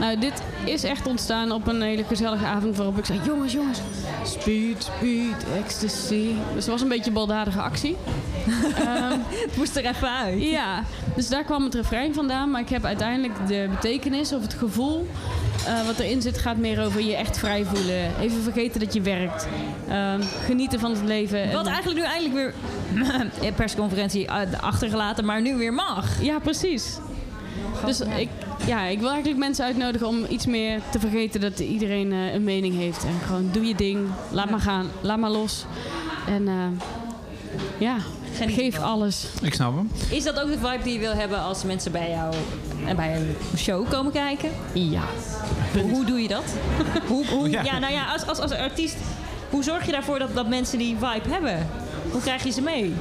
nou, dit is echt ontstaan op een hele gezellige avond waarop ik zei: jongens, jongens, speed, speed, ecstasy. Dus het was een beetje een baldadige actie. [LAUGHS] Ehm, Het moest er even uit. Ja, dus daar kwam het refrein vandaan. Maar ik heb uiteindelijk de betekenis of het gevoel eh, wat erin zit, gaat meer over je echt vrij voelen. Even vergeten dat je werkt. Ehm, genieten van het leven. Wat En- eigenlijk nu eindelijk weer [LAUGHS] persconferentie eh, achtergelaten, maar nu weer mag. Ja, precies. Dus ik, ja, ik wil eigenlijk mensen uitnodigen om iets meer te vergeten dat iedereen eh, een mening heeft. En gewoon doe je ding, laat maar gaan, laat maar los. En eh, ja, Geniet geef alles. Ik snap hem. Is dat ook de vibe die je wil hebben als mensen bij jou en bij een show komen kijken? Ja. Hoe doe je dat? [LAUGHS] hoe, hoe, Ja. ja. nou ja, als, als, als artiest Hoe zorg je daarvoor dat, dat mensen die vibe hebben? Hoe krijg je ze mee?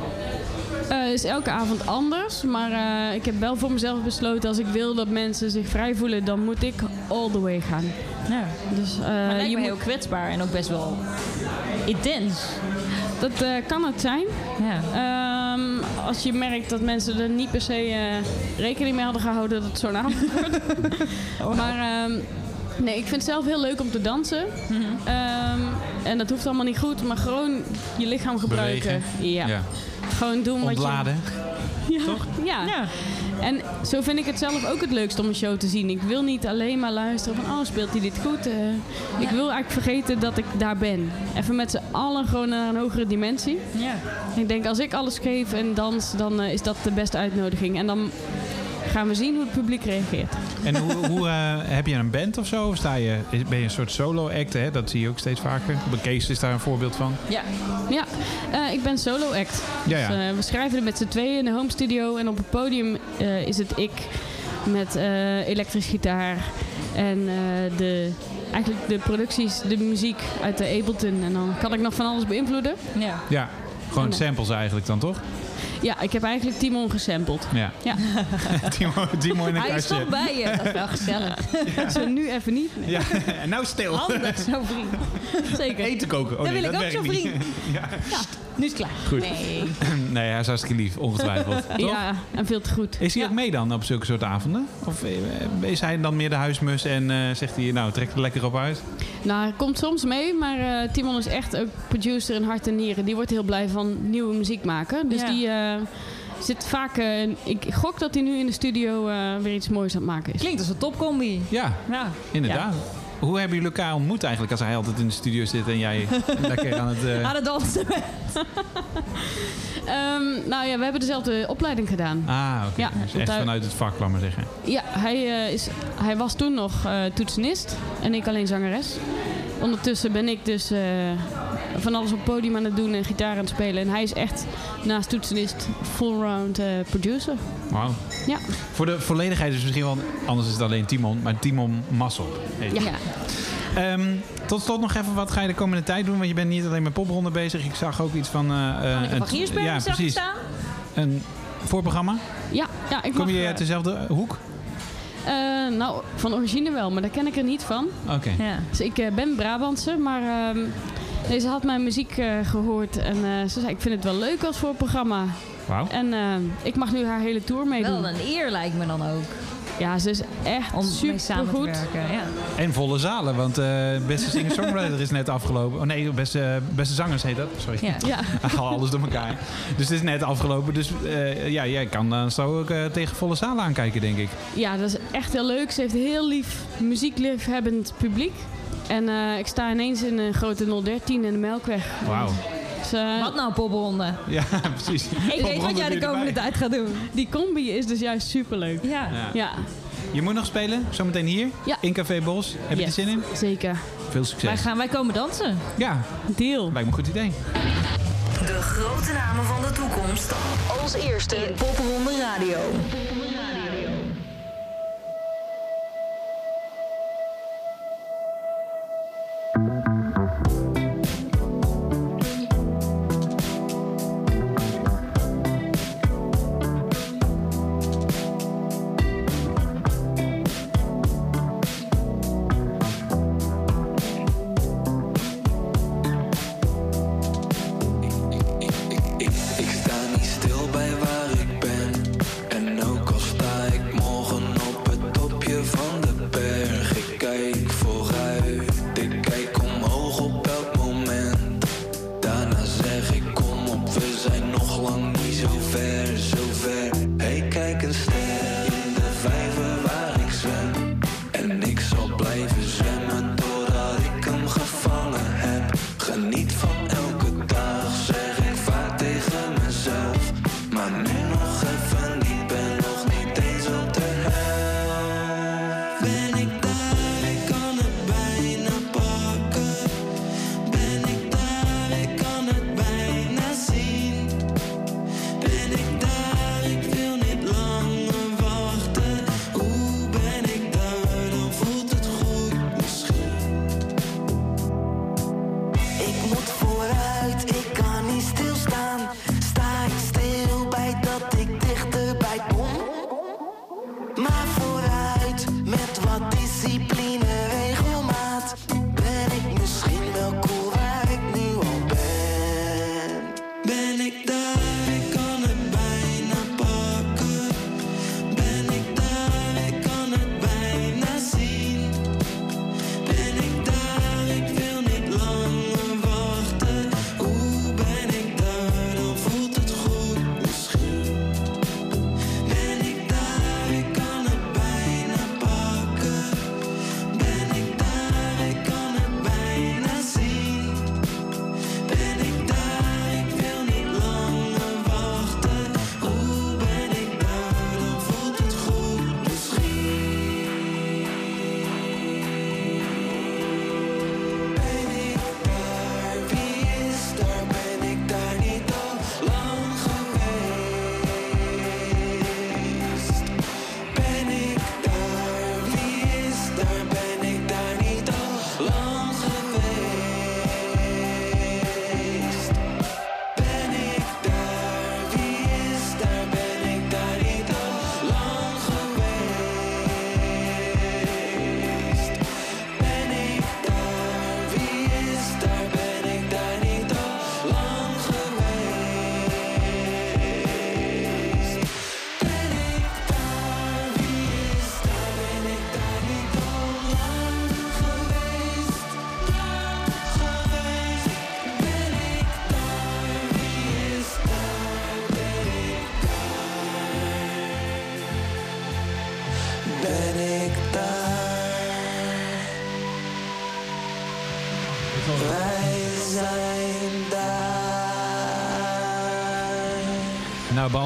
Eh, is elke avond anders, maar eh, ik heb wel voor mezelf besloten... als ik wil dat mensen zich vrij voelen, dan moet ik all the way gaan. Ja. Dus, eh, Maar je moet- heel kwetsbaar en ook best wel intens. Dat eh, kan het zijn. Ja. Ehm, als je merkt dat mensen er niet per se eh, rekening mee hadden gehouden dat het zo'n avond [LAUGHS] wordt. Maar ehm, nee, ik vind het zelf heel leuk om te dansen. Ehm, en dat hoeft allemaal niet goed, maar gewoon je lichaam gebruiken. Ja. Ja. Gewoon doen wat Ontladen. je... [LAUGHS] Ja. Toch? Ja. Ja. En zo vind ik het zelf ook het leukst om een show te zien. Ik wil niet alleen maar luisteren van, oh, speelt hij dit goed? Eh, Ik wil eigenlijk vergeten dat ik daar ben. Even met z'n allen gewoon naar een hogere dimensie. Ja. Ik denk, als ik alles geef en dans, dan eh, is dat de beste uitnodiging. En dan gaan we zien hoe het publiek reageert. En hoe, hoe eh, heb je een band of zo? Of sta je, ben je een soort solo-act? Hè? Dat zie je ook steeds vaker. Kees is daar een voorbeeld van. Ja. Ja, eh, ik ben solo act. Ja, ja. Dus, eh, we schrijven er met z'n tweeën in de home studio. En op het podium eh, is het ik met eh elektrisch gitaar. En eh, de, eigenlijk de producties, de muziek uit de Ableton. En dan kan ik nog van alles beïnvloeden. Ja. Ja, gewoon samples eigenlijk dan, toch? Ja, ik heb eigenlijk Timon gesampled. Ja. Ja. [LAUGHS] Timo, Timo in een Hij is kastje. toch bij je. [LAUGHS] Dat is wel gezellig. Zo nu even niet. Nee. Ja, [LAUGHS] en nou stil. Handig, zo'n vriend. Zeker. Eten koken. Oh, Dan nee, wil ik dat ook zo'n niet. vriend. ja. Nu is het klaar. Goed. Nee. [CLEARS THROAT] Nee, hij is hartstikke lief, ongetwijfeld. Toch? Ja, en veel te goed. Is hij Ja. ook mee dan op zulke soort avonden? Of eh, is hij dan meer de huismus en eh, zegt hij, nou, trek er lekker op uit? Nou, hij komt soms mee, maar eh, Timon is echt ook producer in hart en nieren. Die wordt heel blij van nieuwe muziek maken. Dus Ja. die zit vaak... eh, ik gok dat hij nu in de studio eh, weer iets moois aan het maken is. Klinkt als een topcombi. Ja, Ja. inderdaad. Hoe hebben jullie elkaar ontmoet eigenlijk als hij altijd in de studio zit en jij [LAUGHS] lekker aan het... eh, Aan het dansen. [LAUGHS] Ehm, nou ja, we hebben dezelfde opleiding gedaan. Ah, oké. Ja, dus echt hij- vanuit het vak, laat maar zeggen. Ja, hij, eh, is, hij was toen nog eh, toetsenist en ik alleen zangeres. Ondertussen ben ik dus eh, van alles op het podium aan het doen en gitaar aan het spelen. En hij is echt naast toetsenist full-round eh, producer. Wauw. Ja. Voor de volledigheid is misschien wel... Anders is het alleen Timon, maar Timon Massel. hij. Ja. Ehm, tot slot nog even, wat ga je de komende tijd doen? Want je bent niet alleen met popronde bezig. Ik zag ook iets van... van Giersberg ja, precies. staan. Een voorprogramma. Ja, ja ik Kom mag, je uit dezelfde hoek? Eh, nou, van origine wel, maar daar ken ik er niet van. Oké. Ja. Dus ik eh, ben Brabantse, maar ehm, deze had mijn muziek eh, gehoord. En eh, ze zei, ik vind het wel leuk als voorprogramma. Wauw. En ik mag nu haar hele tour meedoen. Wel een eer lijkt me dan ook. Ja, ze is echt Om mee super samen te goed. werken. Ja. En volle zalen, want eh beste singer-songwriter is net afgelopen. Oh nee, beste, beste zangers heet dat. Sorry. Ja. Ja. [LAUGHS] Alles door elkaar. Dus het is net afgelopen. Dus eh, ja, jij kan dan zo ook eh, tegen volle zalen aankijken, denk ik. ja, dat is echt heel leuk. Ze heeft een heel lief muziekliefhebbend publiek. En eh, ik sta ineens in een grote 013 in de Melkweg. Wauw. Dus, Wat nou, popronde? [LAUGHS] Ja, precies. Ik weet wat jij de komende tijd gaat doen. Die combi is dus juist superleuk. Ja. Ja. Ja, Je moet nog spelen, zometeen hier, Ja. in Café Bos. Heb je er zin in? zeker. Veel Wij, succes. gaan, wij komen dansen. Ja, Deal. lijkt me een goed idee. De grote namen van de toekomst. Als eerste in Popronde Radio.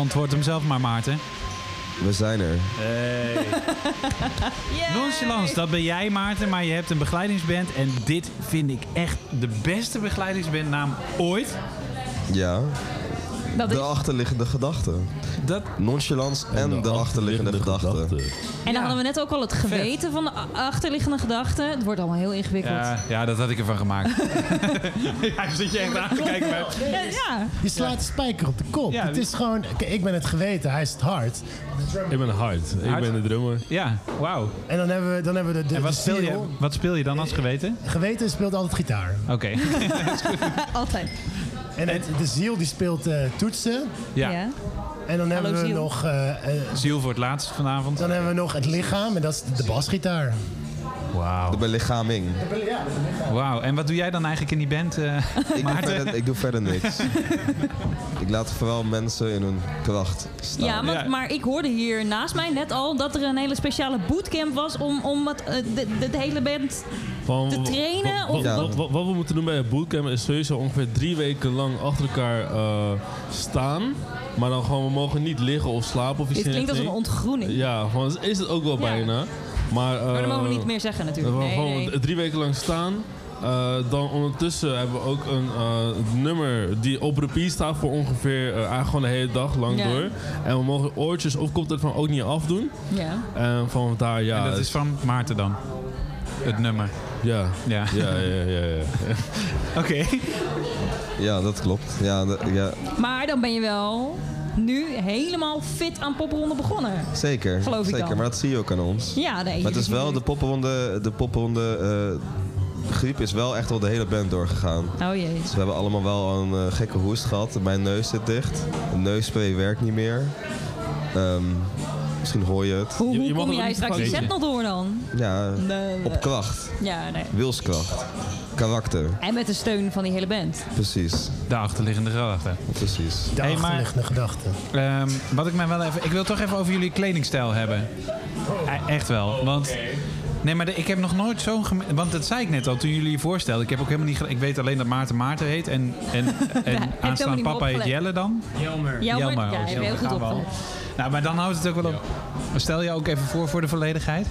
Beantwoord hem zelf maar, Maarten. We zijn er. Hey. [LAUGHS] Nonchalance, dat ben jij, Maarten. Maar je hebt een begeleidingsband. En dit vind ik echt de beste begeleidingsbandnaam ooit. Ja. Dat de is- achterliggende gedachte. Dat... Nonchalance en, de, achterliggende, gedachte. En dan hadden we net ook al het geweten van de achterliggende gedachten. Het wordt allemaal heel ingewikkeld. Ja, ja, dat had ik ervan gemaakt. [LAUGHS] ja, zit je echt aan te kijken. bij- Ja, ja. Je slaat de spijker op de kop. het is gewoon, kijk, ik ben het geweten, hij is het hart. Ik ben hard. Ik ben de drummer. Ja, wauw. En dan hebben we, dan hebben we de, de, En wat de speel, je, ziel. wat speel je dan als geweten? Geweten speelt altijd gitaar. Oké. [LAUGHS] Altijd. En het, de ziel die speelt eh, toetsen. Ja. En dan hebben we ziel. nog... eh, eh, Ziel voor het laatst vanavond. dan hebben we nog het lichaam en dat is de basgitaar. Wauw. De belichaming. Wauw. En wat doe jij dan eigenlijk in die band, eh Ik doe, verder, ik doe verder niks. [LAUGHS] ik laat vooral mensen in hun kracht staan. Ja, maar, maar ik hoorde hier naast mij net al dat er een hele speciale bootcamp was om, om eh, de, de, hele band Van, te trainen. Wat, Of wat, wat? wat- wat we moeten doen bij het bootcamp is sowieso ongeveer drie weken lang achter elkaar eh, staan. Maar dan gewoon, we mogen niet liggen of slapen of iets Dit klinkt als een ontgroening. Ja, gewoon, is het ook wel bijna. Maar, Maar dat mogen we eh, niet meer zeggen natuurlijk. we Nee, gewoon nee. drie weken lang staan. Eh, dan ondertussen hebben we ook een eh, nummer die op repeat staat voor ongeveer eh, eigenlijk gewoon de hele dag lang Ja. door. En we mogen oortjes of van ook niet afdoen. Ja. En van daar ja. En dat is van Maarten dan? Het nummer? Ja. Ja. Ja, ja, ja. ja. [LAUGHS] Oké. Ja, dat klopt. Ja, ja, Maar dan ben je wel nu helemaal fit aan popronde begonnen. zeker. Geloof ik zeker. dan. Maar dat zie je ook aan ons. Ja, nee. Maar het is wel de poppenronde, de poppenronde eh, griep is wel echt wel de hele band doorgegaan. Oh jee. Dus we hebben allemaal wel een eh, gekke hoest gehad. Mijn neus zit dicht. De neusspray werkt niet meer. Ehm, misschien hoor je het. Hoe, Je- hoe je kom jij straks die fout set nog door dan? Ja, nee. op kracht. Ja, nee. Wilskracht. Karakter. En met de steun van die hele band. Precies. De achterliggende gedachte. Precies. De Hey, maar- achterliggende gedachte. Ehm, wat ik mij wel even. Ik wil toch even over jullie kledingstijl hebben. E- echt wel. Want. Nee, maar de- ik heb nog nooit zo'n... Want dat zei ik net al toen jullie je voorstelden. Ik heb ook helemaal niet... Ik weet alleen dat Maarten Maarten heet. En, en, [LAUGHS] en aanstaande papa heet. Jelle dan? Jelmer. Jelmer, ja, oh, heb heel goed opgelet. Nou, maar dan houdt het ook wel op. Stel je ook even voor voor de volledigheid.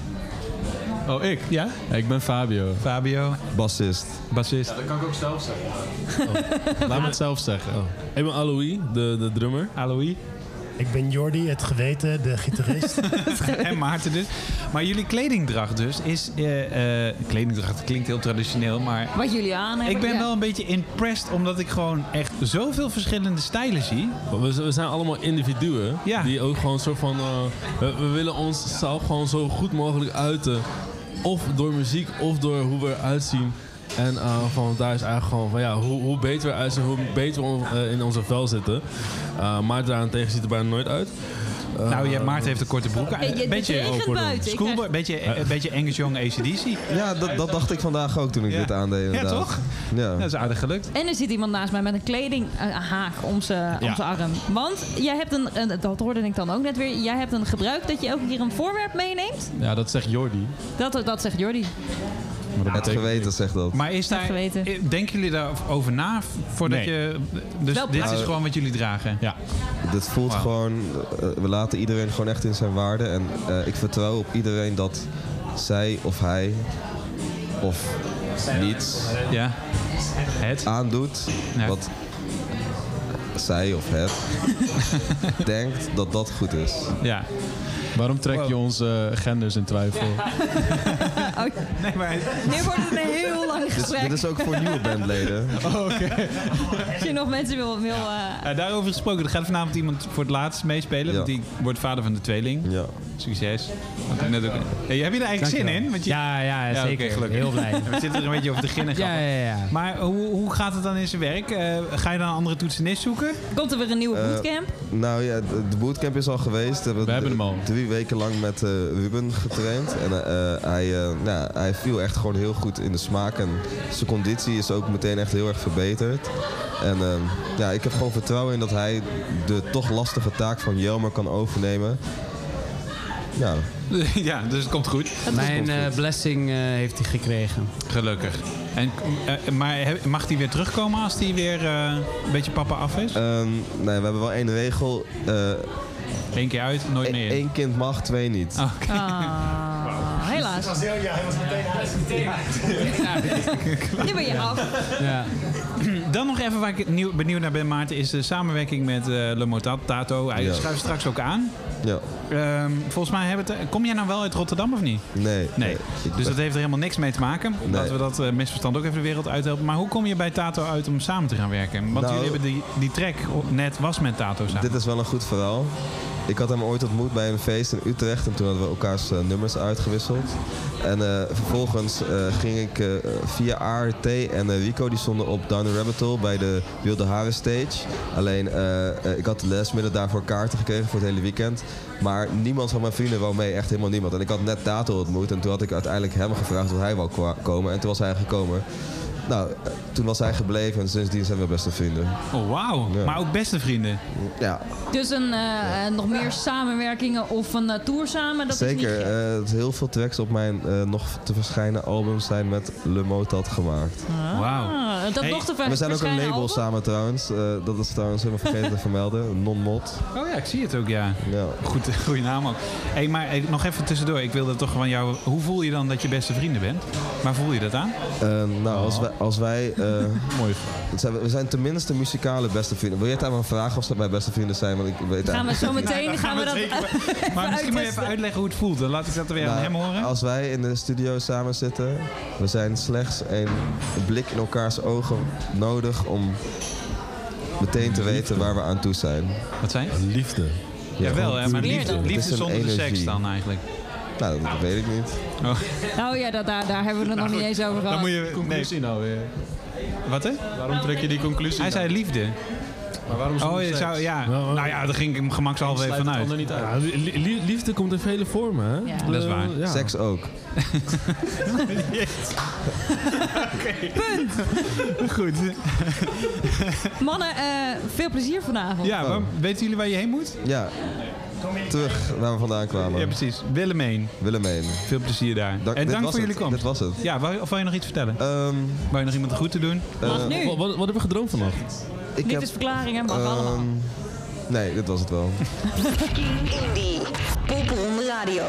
Oh, ik? Ja? Ik ben Fabio. Fabio, Bassist. bassist. dat kan ik ook zelf zeggen. Laat me het zelf zeggen. Oh. Ik ben Alois, de, de drummer. Alois. Ik ben Jordi, het geweten, de gitarist. [LAUGHS] en Maarten dus. Maar jullie kledingdracht dus is... eh, eh, kledingdracht klinkt heel traditioneel, maar... Wat jullie aan hebben. Ik ben ja. wel een beetje impressed omdat ik gewoon echt zoveel verschillende stijlen zie. We, we zijn allemaal individuen Ja. die ook gewoon een soort van. eh, we, we willen onszelf gewoon zo goed mogelijk uiten. Of door muziek of door hoe we eruit zien. En eh, van daar is eigenlijk gewoon van ja, hoe, hoe beter we uitzien, hoe beter we eh, in onze vel zitten. Uh, maar daarentegen ziet er bijna nooit uit. Eh, nou, ja, Maarten heeft een korte broek. Je- Een het beetje regent buiten. Ik Schoolboy, beetje, een beetje Angus Young ACDC. Ja, dat, dat dacht ik vandaag ook toen ik Ja. dit aandeed Ja, inderdaad. toch? Ja. Dat is aardig gelukt. En er zit iemand naast mij met een kledinghaak om zijn om Ja. arm. Want jij hebt een, een- dat hoorde ik dan ook net weer, jij hebt een gebruik dat je elke keer een voorwerp meeneemt. Ja, dat zegt Jordi. Dat, dat zegt Jordi. Het geweten zegt dat. Maar is daar, geweten. eh, denken jullie daarover na voordat Nee. je... Dus Wel dit is gewoon wat jullie dragen? Ja. Dit voelt gewoon, eh, we laten iedereen gewoon echt in zijn waarde. En eh, ik vertrouw op iedereen dat zij of hij of niets Ja. Het? aandoet Ja. wat zij of het [LAUGHS] denkt dat dat goed is. Ja. Waarom trek je onze genders in twijfel? [LAUGHS] Oh, [LAUGHS] Nee, maar... nu wordt het een heel lang Dit, gesprek. dit is ook voor nieuwe bandleden. [LAUGHS] Als je nog mensen wil... wil eh, Eh, daarover gesproken, er gaat vanavond iemand voor het laatst meespelen. Ja. Want die wordt vader van de tweeling. Ja. Succes. Want ik net ook... Hey, heb je er eigenlijk zin in? Want je... Ja, ja, Ja, zeker. oké, gelukkig. Heel blij. [LAUGHS] We zitten er een beetje over te ginnen. Ja, ja, ja. Maar hoe, hoe gaat het dan in zijn werk? Eh, ga je dan een andere toetsenist zoeken? komt er weer een nieuwe bootcamp? Nou ja, de- bootcamp is al geweest. We, We hebben hem al. Drie weken lang met eh, Ruben getraind. En eh, hij, eh, nou, hij viel echt gewoon heel goed in de smaak. En zijn conditie is ook meteen echt heel erg verbeterd. En eh, ja, ik heb gewoon vertrouwen in dat hij de toch lastige taak van Jelmer kan overnemen. Ja, [LAUGHS] ja, dus het komt goed. Mijn eh, blessing eh, heeft hij gekregen. Gelukkig. En, eh, maar mag hij weer terugkomen als hij weer eh, een beetje papa af is? Ehm, nee, we hebben wel één regel. eh Eén keer uit, nooit meer in. Eén kind mag, twee niet. Oké. Ah, helaas. heel, ja, hij was meteen [LAUGHS] Nu ben je af. Ja. [CLEARS THROAT] Dan nog even waar ik nieuw, benieuwd naar ben, Maarten, is de samenwerking met eh Le Motat, Tato. Hij Ja. schuift straks ook aan. Ja. Ehm, volgens mij hebben we het... Kom jij nou wel uit Rotterdam of niet? Nee. Nee. Dus ben- dat heeft er helemaal niks mee te maken. Nee. Laten we dat eh, misverstand ook even de wereld uithelpen. Maar hoe kom je bij Tato uit om samen te gaan werken? Want Nou- jullie hebben die, die track net was met Tato samen. Dit is wel een goed verhaal. Ik had hem ooit ontmoet bij een feest in Utrecht en toen hadden we elkaars eh, nummers uitgewisseld. En eh, vervolgens eh, ging ik via ART en Rico, die stonden op Down the Rabbit Hole bij de Wilde Haren Stage. Alleen, ik had lesmiddag daarvoor kaarten gekregen voor het hele weekend. Maar niemand van mijn vrienden wou mee, echt helemaal niemand. En ik had net Tato ontmoet en toen had ik uiteindelijk hem gevraagd of hij wou komen. En toen was hij gekomen. Nou, eh, toen was hij gebleven en sindsdien zijn we beste vrienden. Oh, wauw. Ja. Maar ook beste vrienden. Ja, Dus een, eh, eh, nog meer samenwerkingen of een tour samen? Dat Zeker. Is niet eh, heel veel tracks op mijn eh, nog te verschijnen albums zijn met Le Motat gemaakt. Wauw. Ah, dat Hey, nog te we zijn ook een label album? samen trouwens. Eh, dat is trouwens helemaal vergeten te vermelden. [LAUGHS] Non-Mod. Oh ja, ik zie het ook, ja. Ja. Goed, [LAUGHS] goede naam ook. Hey, maar nog even tussendoor. Ik wilde toch van jou... Hoe voel je dan dat je beste vrienden bent? Waar voel je dat aan? Nou, als wij... Als wij eh, [LAUGHS] Mooi. het zijn, we zijn tenminste muzikale beste vrienden. Wil je het aan me vragen of ze wij beste vrienden zijn? Want ik weet Gaan we eigenlijk- zo meteen gaan we dat Maar misschien moet je even uitleggen hoe het voelt. Dan laat ik dat weer aan Nou, hem horen. Als wij in de studio samen zitten, we zijn slechts een blik in elkaars ogen nodig om meteen te weten waar we aan toe zijn. Wat zijn? Liefde. Jawel, gewoon hè, maar liefde, liefde zonder de seks dan eigenlijk. Nou, dat weet ik niet. Oh. Nou ja, dat, daar, daar hebben we het nog niet eens over gehad. Dan moet je... Conclusie nou weer. Wat hè? Waarom trek je die conclusie? Hij zei liefde. Maar waarom Oh, zonder je zou... Ja. Nou, Nou ja, daar ging ik hem gemakshalve even vanuit. niet uit. Ja, li- li- liefde komt in vele vormen, hè? Ja. Dat is waar. Eh, ja. Seks ook. [LAUGHS] Goed. Mannen, eh, veel plezier vanavond. Ja, maar weten jullie waar je heen moet? Ja, terug waar we vandaan kwamen. Ja, precies. Willemijn. Willemijn. Veel plezier daar. Dank- en dit dank voor het. jullie komst. Dit was het. Ja, wou, of wil je nog iets vertellen? Ehm, Wou je nog iemand de groeten doen? Eh, nu. Wat, wat, wat heb je gedroomd vannacht? ik heb... Liefdesverklaringen mag allemaal. ehm, nee, dit was het wel. [LAUGHS] Indie. Popronde Radio.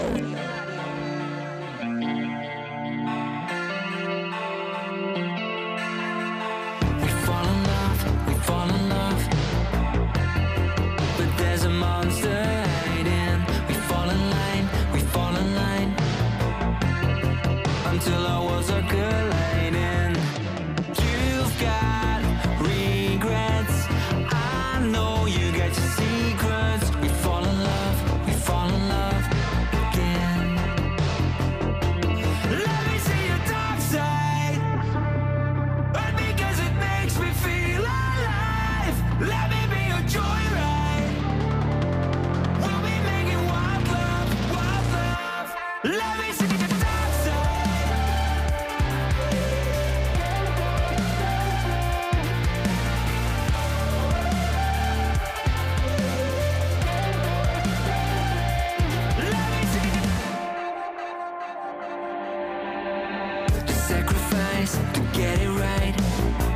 Sacrifice to get it right.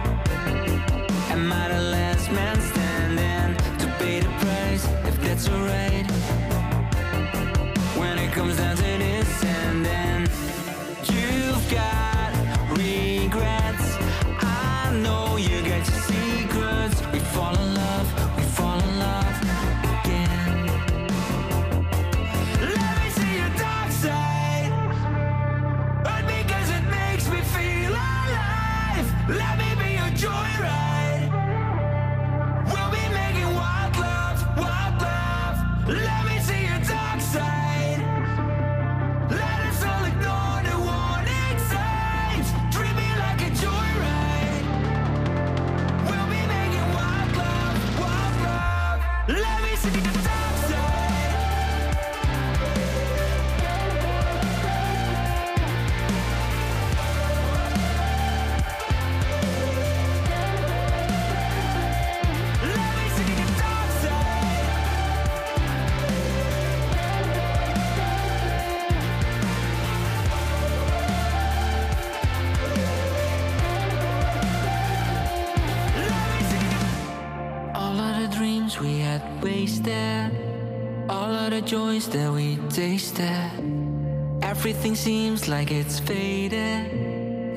Like it's faded.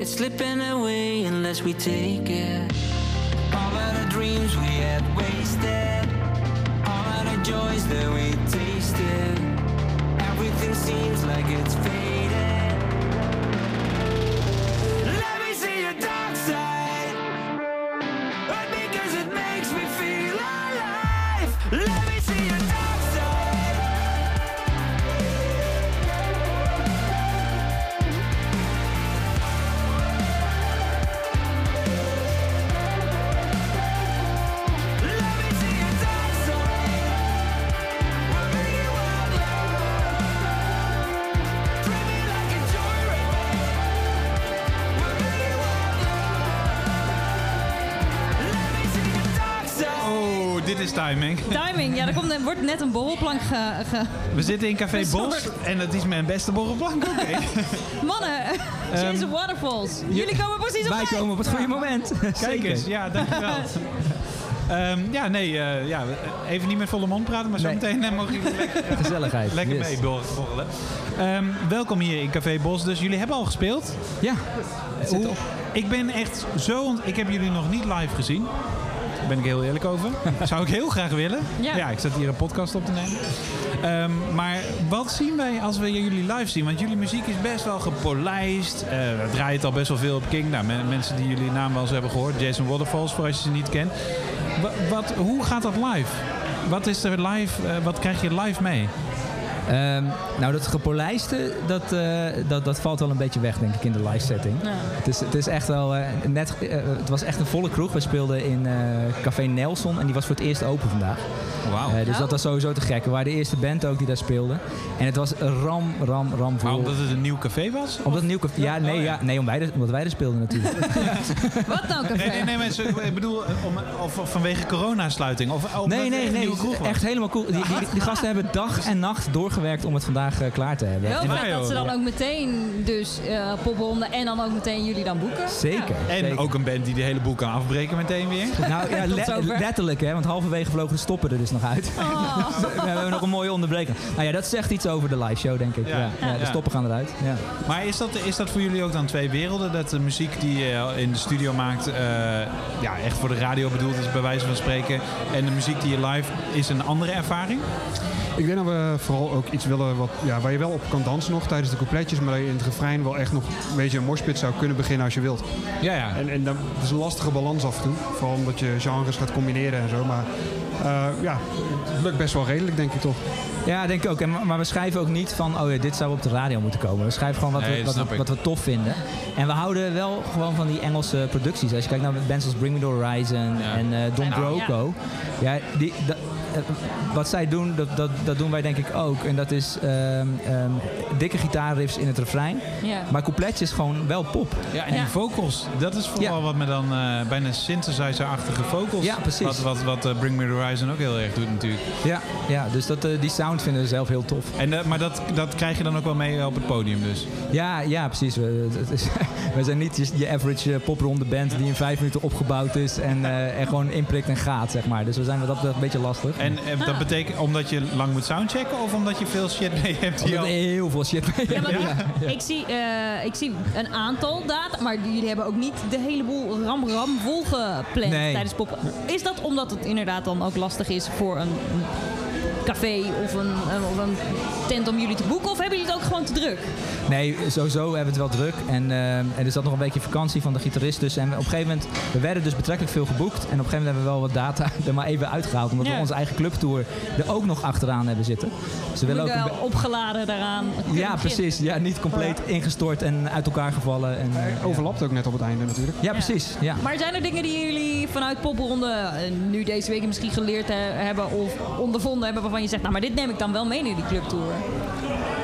It's slipping away unless we take it. All of the dreams we had wasted, all of the joys that we tasted. Everything seems like it's faded. Is timing. [LAUGHS] Timing, ja, er, komt, er wordt net een borrelplank ge... ge- We zitten in Café. Bos en dat is mijn beste borrelplank. Oké. [LAUGHS] Mannen, [LAUGHS] Jason Waterfalls. Jullie komen precies op Wij komen op het goede moment. Kijk eens, ja, dankjewel. Ehm ja, nee, eh, ja, even niet met volle mond praten, maar zo Nee. meteen eh, mogen jullie lekker, Gezelligheid, lekker yes. mee borrelen. Ehm, welkom hier in Café Bos. Dus jullie hebben al gespeeld? Ja, Hoe, ik ben echt zo... ont- Ik heb jullie nog niet live gezien. Ben ik heel eerlijk over. [LAUGHS] Zou ik heel graag willen. Ja. ik zat hier een podcast op te nemen. Ehm, maar wat zien wij als we jullie live zien? Want jullie muziek is best wel gepolijst. We draaien het al best wel veel op King. Nou, men- mensen die jullie naam wel eens hebben gehoord. Jason Waterfalls, voor als je ze niet kent. Wa- wat, hoe gaat dat live? Wat is er live? eh, wat krijg je live mee? Ehm, nou, dat gepolijste, dat, eh, dat, dat valt wel een beetje weg, denk ik, in de live setting. Het, is, het is echt wel eh, net... eh, het was echt een volle kroeg. We speelden in Café Nelson en die was voor het eerst open vandaag. Wauw. Eh, dus Oh. dat was sowieso te gek. We waren de eerste band ook die daar speelde. En het was ram, ram, ram vol. Maar omdat het een nieuw café was? Omdat het nieuw café... Ja, nee, ja, nee om wij er- omdat wij er speelden natuurlijk. [LAUGHS] Wat nou, café? Nee, nee, nee, mensen, ik bedoel, om, of, of vanwege coronasluiting. Of, of Nee, omdat nee, nee. Echt helemaal cool. Die, die, die gasten hebben dag en nacht doorgewerkt om het vandaag eh, klaar te hebben. Heel vet dat ze dan ook meteen dus eh popronde en dan ook meteen jullie dan boeken. Zeker. En zeker. ook een band die de hele boel kan afbreken meteen weer. Nou ja, [LAUGHS] le- letterlijk hè, want halverwege vlogen de stoppen er dus nog uit. Dus, [LAUGHS] we hebben nog een mooie onderbreking. Nou ja, dat zegt iets over de live show, denk ik. Ja. Ja. Ja, de Ja. stoppen gaan eruit. Ja. Maar is dat, is dat voor jullie ook dan twee werelden? Dat de muziek die je in de studio maakt, eh, ja, echt voor de radio bedoeld is, bij wijze van spreken. En de muziek die je live is een andere ervaring? Ik denk dat we vooral ook iets willen wat, ja, waar je wel op kan dansen nog tijdens de coupletjes, maar dat je in het refrein wel echt nog een beetje een moshpit zou kunnen beginnen als je wilt. Ja, ja. En, en dat is een lastige balans af en toe, vooral omdat je genres gaat combineren en zo. Maar eh, ja, het lukt best wel redelijk, denk ik toch. Ja, denk ik ook. En, maar we schrijven ook niet van, oh ja, dit zou op de radio moeten komen. We schrijven gewoon wat, Nee, we, wat, wat we tof vinden. En we houden wel gewoon van die Engelse producties. Als je kijkt naar bands als Bring Me The Horizon en eh, Don Broco. Ja, die, dat- wat zij doen, dat, dat, dat doen wij denk ik ook. En dat is ehm, ehm, dikke gitaarriffs in het refrein. Ja. Maar coupletjes gewoon wel pop. Ja, en die vocals, dat is vooral wat me dan eh, bijna synthesizer-achtige vocals. Ja, precies. Wat, wat, wat eh, Bring Me The Horizon ook heel erg doet natuurlijk. Ja, ja dus dat, eh, die sound vinden we zelf heel tof. En, eh, maar dat, dat krijg je dan ook wel mee op het podium dus? Ja, ja precies. We, het is, [LAUGHS] we zijn niet je, average eh, popronde band die in vijf minuten opgebouwd is en, eh, en gewoon inprikt en gaat, zeg maar. Dus we zijn wat dat betreft een beetje lastig. En eh, dat betekent omdat je lang moet soundchecken of omdat je veel shit mee hebt? Die Omdat al... heel veel shit mee Ja, maar Ja, ja. Ik, zie, eh, ik zie een aantal data, maar jullie hebben ook niet de hele boel ram-ram volgepland Nee. tijdens pop. Is dat omdat het inderdaad dan ook lastig is voor een café of een, een- of een tent om jullie te boeken? Of hebben jullie het ook gewoon te druk? Nee, sowieso hebben we het wel druk. En, eh, en er zat nog een beetje vakantie van de gitarist dus. En op een gegeven moment, we werden dus betrekkelijk veel geboekt. En op een gegeven moment hebben we wel wat data [LAUGHS] er maar even uitgehaald. Omdat Ja. we onze eigen clubtour er ook nog achteraan hebben zitten. Dus we willen ook een wel opgeladen daaraan. Ja, precies. Ja, niet compleet ingestort en uit elkaar gevallen. En, eh, ja. Overlapt ook net op het einde natuurlijk. Ja, precies. Ja. Maar zijn er dingen die jullie vanuit popronde eh, nu deze week misschien geleerd he- hebben of ondervonden hebben waarvan je zegt, nou maar dit neem ik dan wel mee in die clubtour?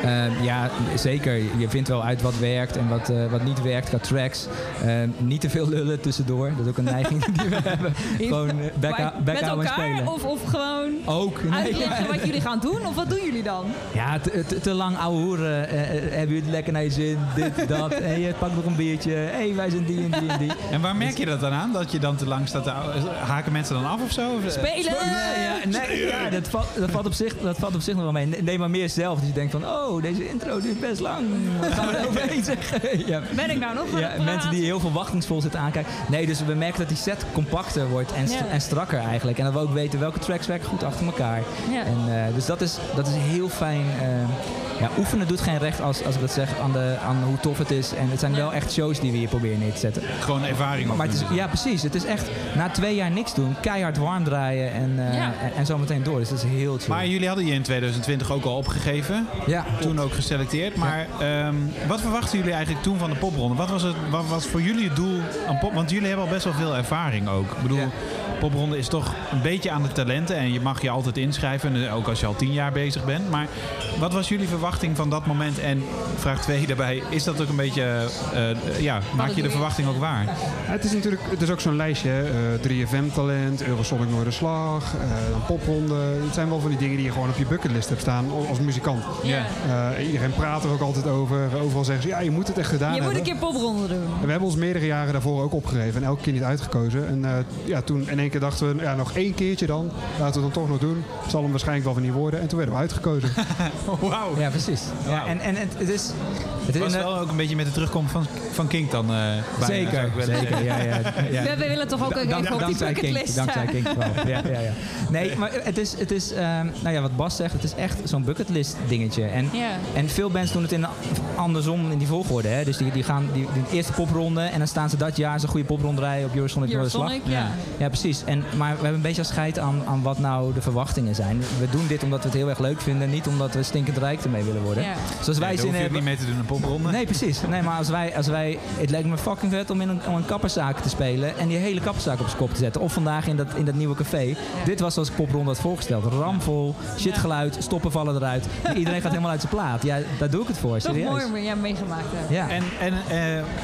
Eh, ja, zeker. Je vindt wel uit wat werkt en wat, eh, wat niet werkt qua tracks. Eh, niet te veel lullen tussendoor. Dat is ook een neiging die we [LAUGHS] hebben. Gewoon eh, bek, Maar bek met houden en elkaar spelen. of, of gewoon Ook. Nee, uitleggen wat jullie gaan doen? Of wat doen jullie dan? Ja, te, te- te lang ouwe hoeren. Eh, hebben jullie het lekker naar je zin? Dit, dat. [LAUGHS] Hey, pak nog een biertje. hey, wij zijn die en die en die. En waar merk je dat dan aan? Dat je dan te lang staat te haken mensen dan af of zo? Spelen! Nee, ja, nee, ja, dat, valt, dat, valt op zich, dat valt op zich nog wel mee. Neem maar meer zelf. Dus je denkt van, oh, deze intro duurt best lang. Wat gaan we er overheen zeggen? [LAUGHS] Ja. Ben ik nou nog Ja, mensen die heel verwachtingsvol zitten aankijken. Nee, dus we merken dat die set compacter wordt en, st- Ja. en strakker eigenlijk. En dat we ook weten welke tracks werken goed achter elkaar. Ja. En, eh, dus dat is, dat is heel fijn. eh, ja, oefenen doet geen recht als, als ik dat zeg aan, de, aan hoe tof het is. En het zijn wel echt shows die we hier proberen neer te zetten. Gewoon ervaring. Maar het is, ja, precies. Het is echt na twee jaar niks doen, keihard warm draaien en, eh, Ja. en, en zo meteen door. Dus dat is heel chill. Maar jullie hadden je in 2020 ook al opgegeven. Ja. Toen ook geselecteerd. Maar ehm, wat verwachten jullie eigenlijk toen van de popronde? Wat was, het, wat was voor jullie het doel aan pop? Want jullie hebben al best wel veel ervaring ook. Ik bedoel, popronde is toch een beetje aan de talenten. En je mag je altijd inschrijven. en Ook als je al tien jaar bezig bent. Maar wat was jullie verwachting van dat moment? En vraag twee daarbij, is dat ook een beetje... eh, eh, ja, maak je de verwachting ook waar? Ja, het is natuurlijk het is ook zo'n lijstje. hè. Eh 3FM-talent, Eurosonic Noorderslag, eh dan popronde. Het zijn wel van die dingen die je gewoon op je bucketlist hebt staan als- muzikant. Ja. Eh, iedereen praat er ook altijd over. Overal zeggen ze, ja, je moet het echt gedaan Je moet hebben. een keer popronde doen. En we hebben ons meerdere jaren daarvoor ook opgegeven en elke keer niet uitgekozen. En eh, ja, toen in één keer dachten we, ja, nog één keertje dan. Laten we het dan toch nog doen. Zal hem waarschijnlijk wel van niet worden. En toen werden we uitgekozen. [LAUGHS] Wauw. Ja, precies. Ja, en, en het, het is... Het Het is was wel ook een beetje met de terugkomst van, van King dan. eh, bijna, Zeker, zeker, ja, ja, [LAUGHS] ja. We, we willen toch ook Da- even op die dankzij King, bucketlist. Dankzij King vooral. [LAUGHS] Ja, ja, ja. Nee, maar het is, het is ehm, nou ja, wat Bas zegt, het is echt zo'n bucketlist dingetje. En, en veel bands doen het in, andersom in die volgorde. Hè. Dus die, die gaan die, die eerste popronde en dan staan ze dat jaar zo'n goede popronde rijden op Eurosonic Noorderslag. Ja. Ja, precies. En, maar we hebben een beetje als scheid aan, aan wat nou de verwachtingen zijn. We doen dit omdat we het heel erg leuk vinden, niet omdat we stinkend rijk ermee willen worden. Ja. Zoals wij Nee, zin hebben. niet mee te doen een popronde. Nee, precies. Nee, maar als wij, als wij, het lijkt me fucking vet om in een, om een kapperszaak te spelen en die hele kapperszaak op zijn kop te zetten. Of vandaag in dat, in dat nieuwe café. Dit was zoals ik popronde had voorgesteld. Ramvol, shitgeluid, stoppen vallen eruit. Iedereen gaat helemaal uit zijn plaat. Ja, daar doe ik het voor, Toch serieus. mooi om ja, meegemaakt hebben. Ja. En, en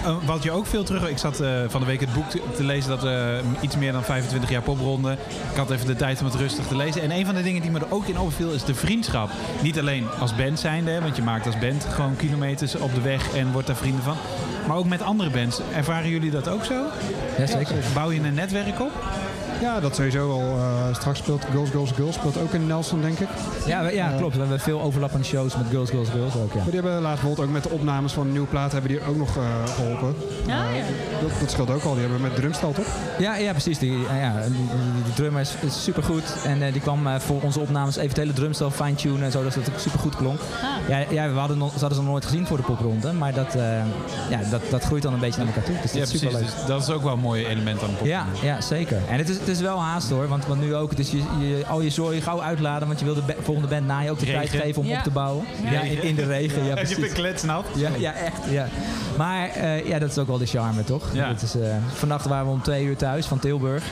eh, wat je ook veel terug... Ik zat eh, van de week het boek te, te lezen dat eh, iets meer dan 25 jaar popronde. Ik had even de tijd om het rustig te lezen. En een van de dingen die me er ook in opviel is de vriendschap. Niet alleen als band zijnde, want je maakt als band gewoon kilometers op de weg en wordt daar vrienden van. Maar ook met andere bands. Ervaren jullie dat ook zo? Ja, zeker. Bouw je een netwerk op? Ja, dat sowieso al. eh, straks speelt Girls, Girls, Girls speelt ook in Nelson, denk ik. Ja, we- ja Eh, klopt. We hebben veel overlappende shows met Girls, Girls, Girls ook, ja. Maar die hebben laatst bijvoorbeeld ook met de opnames van een nieuwe plaat hebben die ook nog eh, geholpen. Ja, Eh, ja. Dat, dat scheelt ook al. Die hebben met drumstel, toch? Ja, ja precies. Die, ja, die, drummer is, is supergoed. En eh, die kwam eh, voor onze opnames even het hele drumstel fine-tunen en zo, dat het supergoed klonk. Ja, ja, we hadden, nog- ze hadden ze nog nooit gezien voor de popronde. Maar dat, eh, ja, dat, dat groeit dan een beetje naar elkaar toe. Dus dat Ja, is precies. superleuk. Dus dat is ook wel een mooi element aan de pop. Ja, ja, zeker. En het is, het is wel haast hoor, want, want nu ook. Is je, je, al je zooi gauw uitladen, want je wil de ba- volgende band na je ook de Regen. tijd geven om Ja. op te bouwen. Ja, in, in de regen. Ja, Heb je precies. kletsnat? Ja, ja, echt. Ja. Maar eh, ja, dat is ook wel de charme, toch? Ja. Dat is, eh, vannacht waren we om twee uur thuis van Tilburg.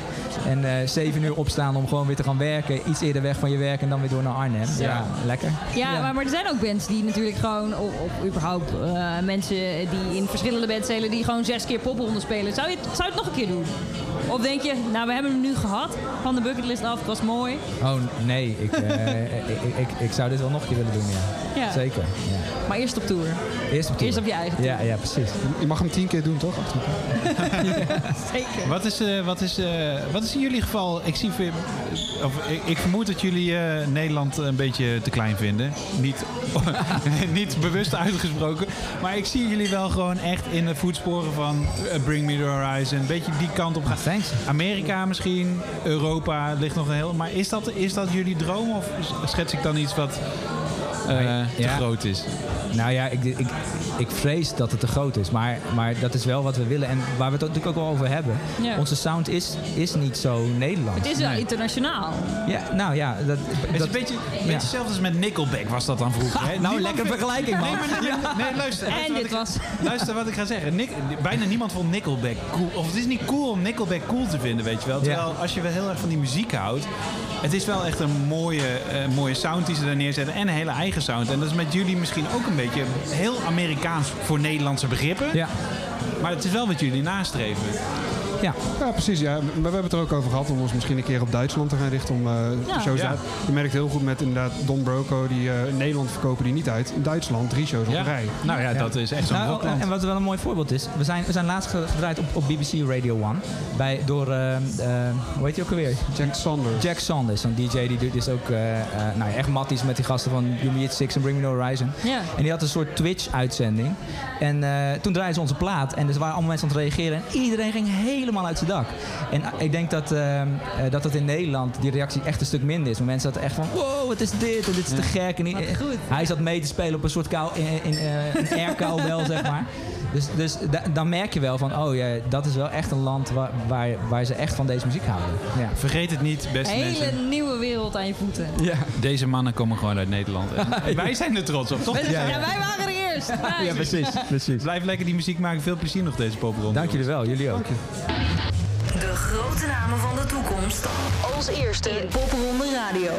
En eh, zeven uur opstaan om gewoon weer te gaan werken. Iets eerder weg van je werk en dan weer door naar Arnhem. Ja, Ja. lekker. Ja, Maar, maar er zijn ook bands die natuurlijk gewoon, of, überhaupt eh, mensen die in verschillende bands die gewoon zes keer popronde spelen. Zou je, zou je het nog een keer doen? Of denk je, nou we hebben hem nu gehad, van de bucketlist af, het was mooi. Oh nee, ik, eh, [LAUGHS] ik, ik, ik, zou dit wel nog een keer willen doen, ja. Ja. Zeker. Ja. Maar eerst op tour. Eerst op, tour. Eerst op je eigen Ja, ja, precies. Je mag hem tien keer doen, toch? [LAUGHS] Zeker. Wat is, eh, wat, is, eh, wat is in jullie geval? Ik, zie, of, ik, ik vermoed dat jullie eh, Nederland een beetje te klein vinden. Niet, [LAUGHS] niet bewust uitgesproken. Maar ik zie jullie wel gewoon echt in de voetsporen van Bring Me The Horizon. Een beetje die kant op gaan. Amerika misschien, Europa ligt nog een heel... Maar is dat, is dat jullie droom of schets ik dan iets wat eh, te groot is? Nou ja, ik, ik, ik vrees dat het te groot is. Maar, maar dat is wel wat we willen. En waar we het natuurlijk ook wel over hebben. Ja. Onze sound is, is niet zo Nederlands. Het is wel internationaal. Ja, nou ja. Dat, Het is dat- een beetje, een ja. beetje hetzelfde als met Nickelback was dat dan vroeger. Hè? [LAUGHS] Nou, lekker vergelijking, man. Nee, maar nee, maar- nee, luister. En luister dit ik- was- Luister wat ik ga zeggen. Nick, bijna niemand vond Nickelback cool. Of het is niet cool om Nickelback cool te vinden, weet je wel. Terwijl als je wel heel erg van die muziek houdt... Het is wel echt een mooie, eh, mooie sound die ze daar neerzetten. En een hele eigen sound. En dat is met jullie misschien ook een beetje heel Amerikaans voor Nederlandse begrippen. Ja. Maar het is wel wat jullie nastreven. Ja. ja, precies. Ja. Maar we hebben het er ook over gehad om ons misschien een keer op Duitsland te gaan richten. Om, eh, Ja. shows Ja. uit- Je merkt heel goed met inderdaad Don Broco, die eh, in Nederland verkopen die niet uit. In Duitsland drie shows op rij. Nou ja, dat is echt zo'n Nou, en wat wel een mooi voorbeeld is, we zijn, we zijn laatst ge- gedraaid op, op BBC Radio 1 bij, door, eh, eh, hoe heet je ook alweer? Jack Sanders. Jack Sanders, een DJ die doet dus ook eh, eh, nou, ja, echt matties met die gasten van You Me It Six en Bring Me No Horizon. Ja. En die had een soort Twitch-uitzending. En eh, toen draaiden ze onze plaat en er waren allemaal mensen aan het reageren en iedereen ging helemaal uit zijn dak. En eh, ik denk dat, eh, eh, dat dat in Nederland die reactie echt een stuk minder is. Maar mensen zaten echt van, wow, wat is dit? En dit is te gek. En die- hij zat mee te spelen op een soort kou, in, in, eh, een [LAUGHS] wel, zeg maar. Dus, dus da- dan merk je wel van, oh ja, dat is wel echt een land waar, waar, waar ze echt van deze muziek houden. Ja. Vergeet het niet, beste Hele mensen. nieuwe wereld aan je voeten. Ja. Deze mannen komen gewoon uit Nederland. En [LAUGHS] Wij zijn er trots op, toch? Wij- ja, wij waren er Ja, precies, precies. Blijf lekker die muziek maken. Veel plezier nog deze popronde. Dank jullie wel, jullie ook. De grote namen van de toekomst. Als eerste in Popronde Radio.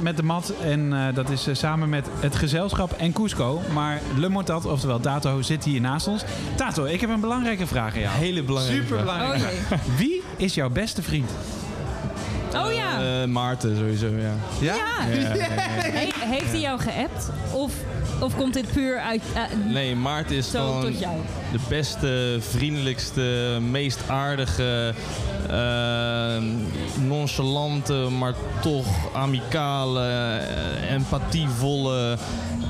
Met de mat. En eh, dat is eh, samen met het gezelschap en Cusco. Maar Le Motat, oftewel Tato, zit hier naast ons. Tato, ik heb een belangrijke vraag aan jou. Hele belangrijke Super belangrijke vraag. vraag. Wie is jouw beste vriend? Oh ja. Eh, Maarten sowieso, ja. Ja? [LAUGHS] He- heeft hij jou geappt? Of, of komt dit puur uit... Nee, Maarten is Zo gewoon tot jou. De beste, vriendelijkste, meest aardige, eh, nonchalante, maar toch amicale, eh, empathievolle,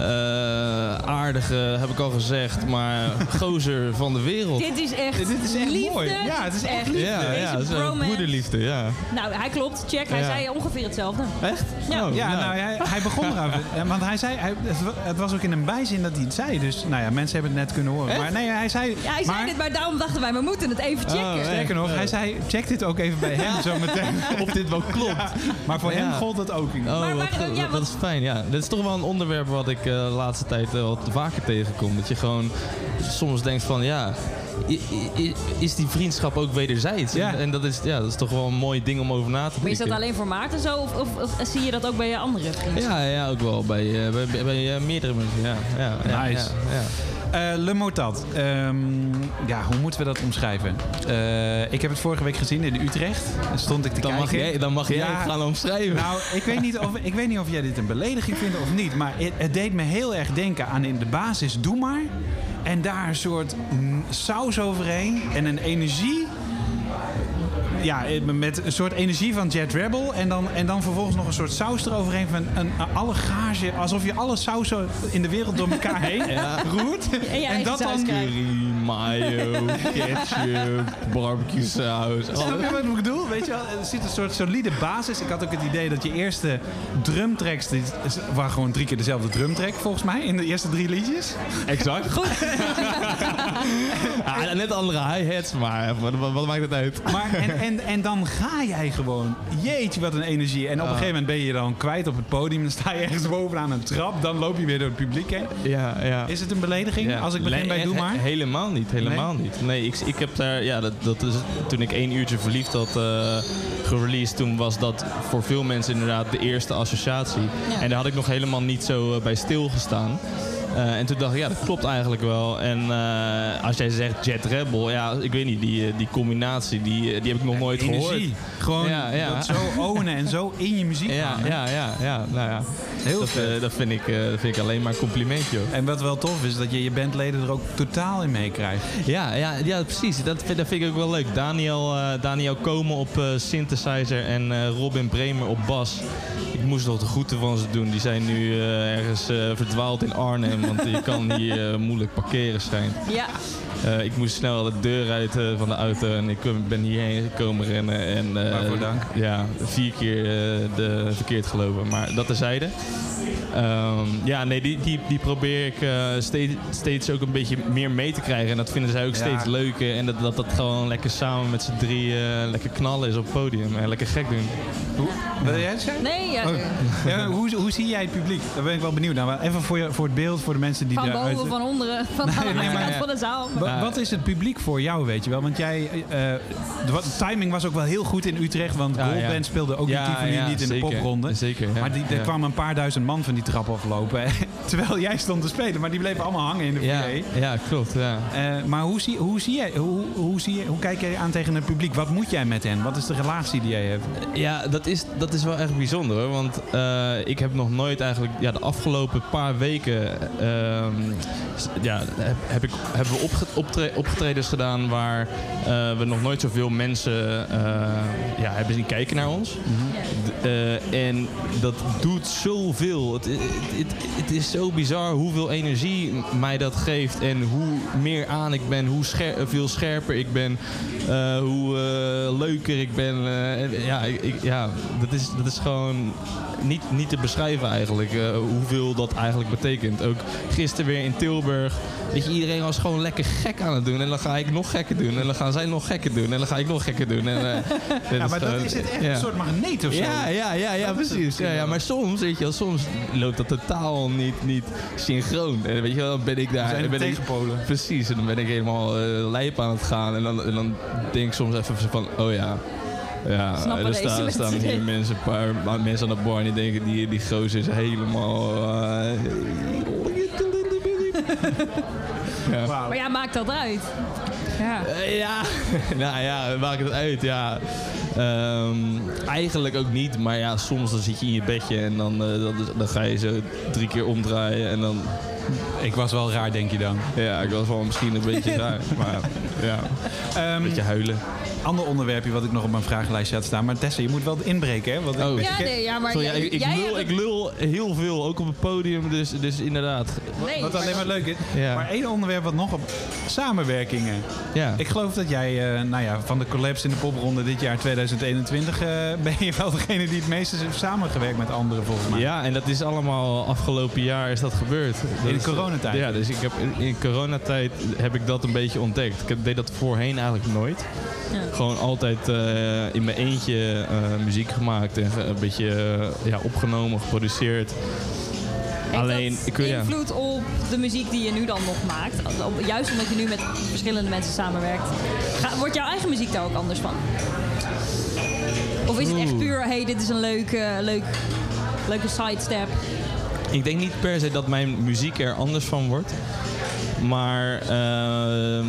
eh, aardige, heb ik al gezegd, maar [LAUGHS] gozer van de wereld. Dit is echt Dit is echt liefde. mooi. Ja, het is echt liefde. Ja, Deze ja, het is broederliefde, ja. Nou, hij klopt. Check. Hij Ja. zei ongeveer hetzelfde. Echt? Ja. Oh, ja, ja. nou, hij, hij begon [LAUGHS] erover. Ja, Want hij zei, hij, het was ook in een bijzin dat hij het zei. Dus nou ja, mensen hebben het net kunnen horen. Maar nee, hij zei... Ja, hij maar, zei dit, maar daarom dachten wij, we moeten het even checken. Oh, Sterker nog, hij zei, check dit ook even bij hem zo meteen. Of dit wel klopt. Maar voor Ja. hem gold het ook niet. Oh, Maar- wat, dat is fijn. Ja, dit is toch wel een onderwerp wat ik eh, de laatste tijd wat vaker tegenkom. Dat je gewoon soms denkt van ja, is die vriendschap ook wederzijds? Ja. En, en dat, is, ja, dat is toch wel een mooi ding om over na te denken. Maar is dat alleen voor Maarten zo? Of, of, of zie je dat ook bij je andere vrienden? Ja, ja, ook wel bij, eh, bij, bij, eh, meerdere mensen. Ja, ja, ja, Nice. ja, ja. Eh, Le Motat. Ehm, ja, hoe moeten we dat omschrijven? Eh, ik heb het vorige week gezien in Utrecht. Daar stond ik te Dan, kijken. mag jij, dan mag jij het gaan omschrijven. Nou, ik weet, niet of, ik weet niet of jij dit een belediging vindt of niet. Maar het, het deed me heel erg denken aan in de basis Doe maar. En daar een soort saus overheen. En een energie. Ja, eh, met een soort energie van Jet Rebel. En dan, en dan vervolgens nog een soort saus eroverheen. Van een, een alle gage. Alsof je alle sausen in de wereld door elkaar [LAUGHS] heen Ja. roert. En dat saus dan. Curry, mayo, ketchup, barbecue saus. Snap je wat ik bedoel? Weet je wel, er zit een soort solide basis. Ik had ook het idee dat je eerste drumtracks... Dit waren gewoon drie keer dezelfde drumtrack, volgens mij. In de eerste drie liedjes. Exact. Goed. [LAUGHS] Ja, net andere hi-hats, maar wat, wat, wat maakt het uit? Maar, en, en, en dan ga jij gewoon. Jeetje, wat een energie. En op een gegeven moment ben je dan kwijt op het podium. Dan sta je ergens bovenaan een trap. Dan loop je weer door het publiek heen. Ja, ja. Is het een belediging Ja. als ik begin bij Doe Maar? he- helemaal niet, helemaal niet. Nee, ik, ik heb daar, ja, dat, dat is toen ik één uurtje verliefd had eh gereleased, toen was dat voor veel mensen inderdaad de eerste associatie. En daar had ik nog helemaal niet zo eh, bij stilgestaan. Eh, en toen dacht ik, ja, dat klopt eigenlijk wel. En eh, als jij zegt Jet Rebel, ja, ik weet niet, die, eh, die combinatie, die, die heb ik nog nooit Energie. gehoord. Gewoon Ja, ja. dat zo ownen en zo in je muziek Ja, gaan, ja, ja, ja, nou ja. Heel dat, dat, vind ik, dat vind ik alleen maar een complimentje. En wat wel tof is, dat je je bandleden er ook totaal in meekrijgt. Ja, ja, ja precies. Dat vind, dat vind ik ook wel leuk. Daniel, Daniel Komen op synthesizer en Robin Bremer op bas. Ik moest nog de groeten van ze doen. Die zijn nu ergens verdwaald in Arnhem. Want je kan hier eh, moeilijk parkeren schijnt. Ja. Eh, ik moest snel de deur uit eh, van de auto en ik ben hierheen gekomen rennen. En, eh, Waarvoor dank. Ja, vier keer eh, de, verkeerd gelopen. Maar dat terzijde. Ehm ja, nee, die, die, die probeer ik eh, steeds, steeds ook een beetje meer mee te krijgen. En dat vinden zij ook Ja. steeds leuker. En dat, dat dat gewoon lekker samen met z'n drie eh, lekker knallen is op het podium. En lekker gek doen. Wil jij het zeggen? Nee, ja. Oh. Ja, hoe, hoe zie jij het publiek? Daar ben ik wel benieuwd naar. Maar Even voor, je, voor het beeld, voor de mensen die Van eruit- boven, van onderen, van Nee, alle nee, maar- kanten van de zaal. Wa- Wat is het publiek voor jou, weet je wel? Want jij, eh, de wat- timing was ook wel heel goed in Utrecht, want Ja, Goldband ja. speelde ook Ja, die ja, niet in zeker. de popronde. Zeker, ja. Maar die, er kwamen een paar duizend man van die trap aflopen. [LAUGHS] terwijl jij stond te spelen. Maar die bleven allemaal hangen in de Ja, foyer. ja, klopt. Ja. Eh, maar hoe, zie, hoe, zie jij, hoe, hoe, zie je, hoe kijk jij aan tegen het publiek? Wat moet jij met hen? Wat is de relatie die jij hebt? Ja, dat is, dat is wel echt bijzonder hoor. Want eh, ik heb nog nooit eigenlijk, ja, de afgelopen paar weken ja, heb, ik, hebben we opgetredens gedaan waar eh, we nog nooit zoveel mensen eh, ja, hebben zien kijken naar ons. D- eh, en dat doet zoveel. Het, het, het, is zo bizar hoeveel energie mij dat geeft. En hoe meer aan ik ben, hoe scher- veel scherper ik ben. hoe leuker ik ben. en ja, ik, ja dat, is, dat is gewoon niet, niet te beschrijven eigenlijk. hoeveel dat eigenlijk betekent. Ook gisteren weer in Tilburg. Weet je, iedereen was gewoon lekker gek aan het doen. En dan ga ik nog gekker doen. En dan gaan zij nog gekker doen. En dan ga ik nog gekker doen. En, eh, [LAUGHS] Ja, maar dat gewoon- is het echt ja. een soort magneet of zo. Ja, ja, ja, ja precies. Ja, ja, maar soms, weet je wel, soms loopt dat totaal niet, niet synchroon. En weet je wel, dan ben ik daar. zijn ben ik- precies, en dan ben ik helemaal eh, lijp aan het gaan. En dan, en dan denk ik soms even van, oh ja. Ja, Snappen er staan, staan hier mensen, een paar mensen aan de bar en die denken, die, die gozer is helemaal... eh, [LAUGHS] ja. Maar ja, maakt dat uit. Ja. Eh, ja, [LAUGHS] nou ja, maakt het uit, ja. Ehm, eigenlijk ook niet, maar ja, soms dan zit je in je bedje en dan, eh, dan, dan ga je zo drie keer omdraaien en dan... Ik was wel raar, denk je dan? Ja, ik was wel misschien een beetje raar, [LAUGHS] maar ja, een beetje huilen. Ander onderwerpje wat ik nog op mijn vragenlijstje had staan. Maar Tessa, je moet wel inbreken, hè? Want ik Oh. ben- Ja, nee, ja, maar Sorry, jij- ik, ik, jij lul, hebt ik lul heel veel, ook op het podium, dus, dus inderdaad. Nee, Wat alleen maar leuk is. Ja. Maar één onderwerp wat nog op samenwerkingen. Ja. Ik geloof dat jij, eh, nou ja, van de collapse in de popronde dit jaar 2021, eh, [LAUGHS] ben je wel degene die het meeste heeft samengewerkt met anderen volgens mij. Ja, en dat is allemaal afgelopen jaar is dat gebeurd. Dat In is- coronatijd? Ja, dus ik heb in, in coronatijd heb ik dat een beetje ontdekt. Ik heb- deed dat voorheen eigenlijk nooit. Ja. Gewoon altijd eh, in mijn eentje eh, muziek gemaakt en een beetje eh, ja, opgenomen, geproduceerd. Alleen, dat ik wil ja. invloed op de muziek die je nu dan nog maakt? Juist omdat je nu met verschillende mensen samenwerkt. Ga- wordt jouw eigen muziek daar ook anders van? Of is het echt puur, hey, dit is een leuke, leuk, leuke sidestep? Ik denk niet per se dat mijn muziek er anders van wordt. Maar ehm,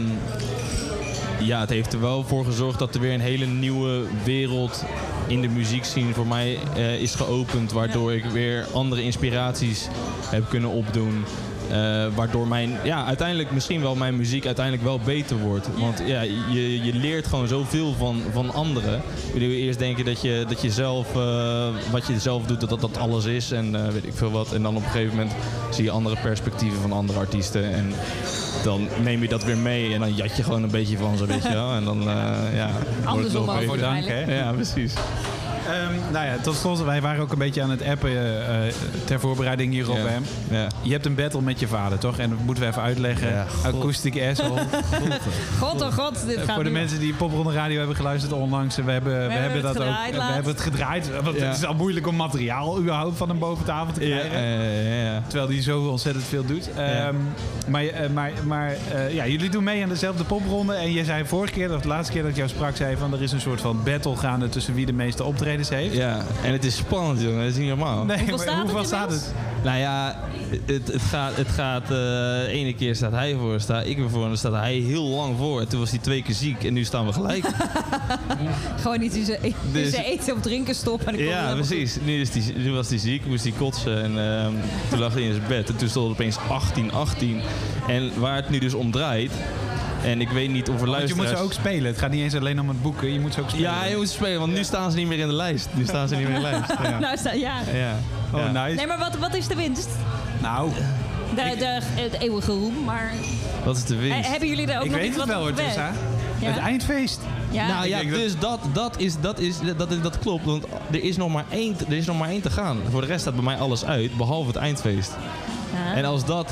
ja, het heeft er wel voor gezorgd dat er weer een hele nieuwe wereld in de muziekscene voor mij eh, is geopend. Waardoor ik weer andere inspiraties heb kunnen opdoen. Eh, waardoor mijn, ja, uiteindelijk misschien wel mijn muziek uiteindelijk wel beter wordt. Want ja, je, je leert gewoon zoveel van, van anderen. Bedoel, eerst denk je dat je, dat je zelf, eh, wat je zelf doet, dat dat, dat alles is. En weet ik veel wat. En dan op een gegeven moment zie je andere perspectieven van andere artiesten. En dan neem je dat weer mee en dan jat je gewoon een beetje van ze, weet je wel. En dan, eh ja. wordt het Andersom ook beter. waarschijnlijk. Ja, precies. Ehm, nou ja, tot slot, wij waren ook een beetje aan het appen eh, eh, ter voorbereiding hierop. Ja. Hè? Ja. Je hebt een battle met je vader, toch? En dat moeten we even uitleggen. Ja. Acoustic asshole. God oh god, dit Eh, gaat Voor de nu- mensen die Popronde Radio hebben geluisterd onlangs. We hebben, we hebben, hebben het dat ook. gedraaid We hebben het gedraaid. Want Ja. het is al moeilijk om materiaal überhaupt van hem boven tafel te krijgen. Terwijl hij zo ontzettend veel doet. Ehm, Maar, maar, maar eh, ja, jullie doen mee aan dezelfde popronde. En je zei vorige keer, of de laatste keer dat ik jou sprak, zei van er is een soort van battle gaande tussen wie de meeste optredens heeft. Ja, en het is spannend, jongen. Dat is niet normaal. Nee, Hoeveel staat het staat? Nou ja, het, het gaat... Het gaat eh, ene keer staat hij voor, sta ik weer voor. En dan staat hij heel lang voor. En toen was hij twee keer ziek. En nu staan we gelijk. [LAUGHS] Gewoon niet in zijn in Dus- eten of drinken stoppen. En ja, precies. Nu, is die, nu was hij ziek, moest hij kotsen. En ehm, toen lag hij in zijn bed. En toen stond het opeens 18-18. En waar het nu dus om draait... En ik weet niet of er Want je moet ze ook spelen. Het gaat niet eens alleen om het boeken. Je moet ze ook spelen. Ja, je moet ze spelen, want nu staan ze niet meer in de lijst. Nu staan ze niet meer in de lijst. [LAUGHS] Ja. Nou, sta, ja. ja. Oh, ja. nice. Nee, maar wat, wat is de winst? Nou, De, de, het eeuwige roem, maar... Wat is de winst? He- hebben jullie daar ook ik nog weet iets het wat wel hoor, op weg? Tessa. Ja? Het eindfeest. Ja. Nou Ik ja, dus dat, dat, is, dat, is, dat, is, dat klopt. Want er is, nog maar één, te- er is nog maar één te gaan. Voor de rest staat bij mij alles uit, behalve het eindfeest. Ja. En als dat,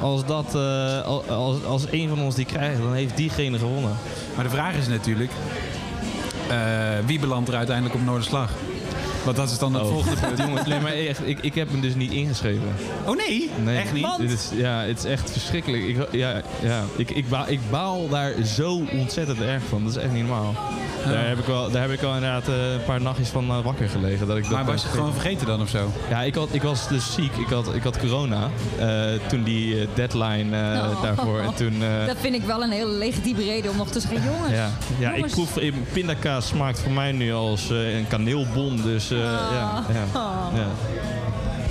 als, dat eh, al- als, als een van ons die krijgt, dan heeft diegene gewonnen. Maar de vraag is natuurlijk, eh, wie belandt er uiteindelijk op Noorderslag? Want dat is dan het Oh. volgende punt. Jongens, nee, maar echt, ik, ik heb hem dus niet ingeschreven. Oh nee? Nee, Echt niet? Dit is, ja, het is echt verschrikkelijk. Ik, ja, ja, ik, ik, baal, ik baal daar zo ontzettend erg van. Dat is echt niet normaal. Daar, heb ik wel, daar heb ik wel inderdaad eh, een paar nachtjes van eh, wakker gelegen. Dat ik dat Maar was je gewoon vergeten dan of zo? Ja, ik, had, ik was dus ziek. Ik had, ik had corona. eh, toen die eh, deadline eh, Oh. daarvoor. En toen... eh, Dat vind ik wel een hele legitieme reden om nog te zeggen, jongens. ja, ja ik proef eh, pindakaas smaakt voor mij nu als eh, een kaneelbon. Dus eh, ja, ja, Oh. ja.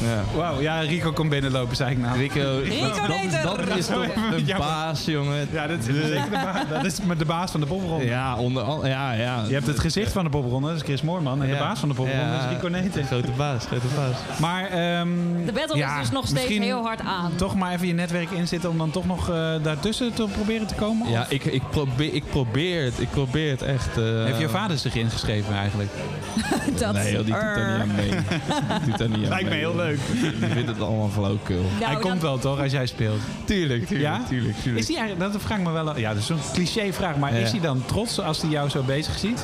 Ja. Wauw, ja, Rico komt binnenlopen, zei ik nou. Rico, Rico dat, dat, is- dat is toch [LAUGHS] een baas, jongen. Ja, dat is zeker de baas. Dat is met de baas van de popronde. Ja, onder al, ja, ja. Je hebt het gezicht van de popronde, dat is Chris Moorman. En de baas van de Ja. is Rico Neten. Grote baas, grote baas. Maar, ehm, De battle ja, is dus nog steeds heel hard aan. Toch maar even je netwerk inzitten om dan toch nog eh, daartussen te proberen te komen? Ja, ik, ik, probeer, ik probeer het. Ik probeer het echt. eh, Heeft je vader zich ingeschreven eigenlijk? [LAUGHS] Dat- Nee, joh, die doet daar niet aan mee. [LAUGHS] Die doet daar niet aan Lijkt me heel joh. Leuk. Die vindt het allemaal flauwkul. Nou, Hij dan- komt wel toch als jij speelt? Tuurlijk, tuurlijk, Ja? tuurlijk, tuurlijk. Is hij eigenlijk, dat vraag ik me wel. Ja, dat is zo'n cliché vraag, maar Ja. is hij dan trots als hij jou zo bezig ziet?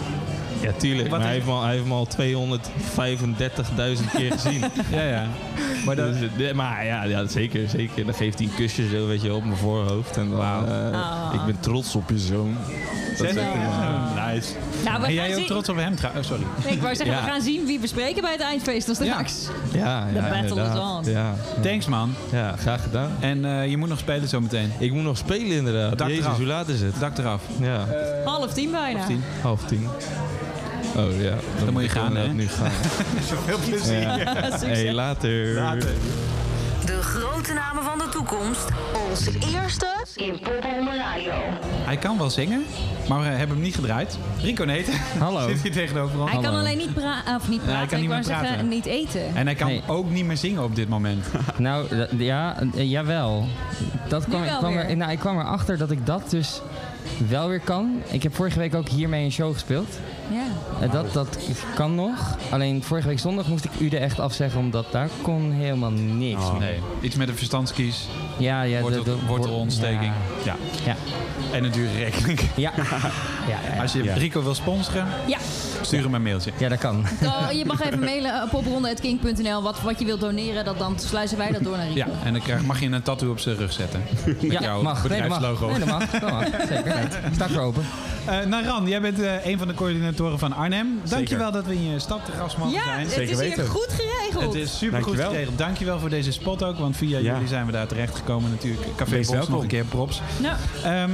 Ja, tuurlijk. Wat maar hij heeft, me al, hij heeft me al 235.000 keer gezien. [LAUGHS] Ja, ja. Maar, dus, eh, maar ja, ja, zeker, zeker. Dan geeft hij een kusje zo, weet je, op mijn voorhoofd. En dan, eh, Ah. ik ben trots op je zoon. Dat is echt, Nice. Nou, we en gaan jij ook zien- trots op hem trouwens? Oh, sorry. Nee, ik wou zeggen, Ja. we gaan zien wie we spreken bij het eindfeest dan straks. ja, The ja, battle is on. Ja, Thanks man. ja, graag gedaan. En eh, je moet nog spelen zometeen. Ik moet nog spelen inderdaad. Dak Jezus, eraf. hoe laat is het? Dak eraf. Ja, Half tien bijna. Half tien. half tien. Oh ja, dan, moet je gaan, hè? Nu gaan. [LAUGHS] Veel plezier. [LAUGHS] Ja. Hey, later. Later. De grote namen van de toekomst. Als eerste in Pop Radio. Hij kan wel zingen, maar we hebben hem niet gedraaid. Rico Neten Hallo. [LAUGHS] zit hier tegenover ons. Hij kan alleen niet, pra of niet hij praten, kan ik niet wou meer zeggen praten. niet eten. En hij kan Nee. ook niet meer zingen op dit moment. [LAUGHS] Nou, ja, eh, jawel. Dat kwam, ik, wel kwam er, nou, ik kwam erachter dat ik dat dus wel weer kan. Ik heb vorige week ook hiermee een show gespeeld. Ja. Eh, dat, dat kan nog. Alleen vorige week zondag moest ik Ude echt afzeggen, omdat daar kon helemaal niks mee. Nee. Iets met een verstandskies, Ja, ja. de- wortel, de- wortelontsteking. Ja. Ja. En een dure rekening. Ja. ja. [LAUGHS] ja, ja. Als je ja. Rico wil sponsoren, Ja, stuur hem een mailtje. Ja, dat kan. Oh, je mag even mailen op popronde.king.nl wat, wat je wilt doneren. Dat, dan sluizen wij dat door naar Rico. Ja, en dan krijg, mag je een tattoo op zijn rug zetten. Met Ja, jouw mag. Nee, dat mag. bedrijfslogo. Nee, dat mag. Dat mag. Zeker. [LAUGHS] Sta open. Eh, Naran, jij bent eh, een van de coördinatoren van Arnhem. Dankjewel dat we in je stad te gast mogen Ja, zijn. het is hier goed geregeld. Het is super goed geregeld. Dankjewel voor deze spot ook, want via Ja. jullie zijn we daar terecht gekomen natuurlijk. Café Wees Props nog een keer props. Nou, Ehm,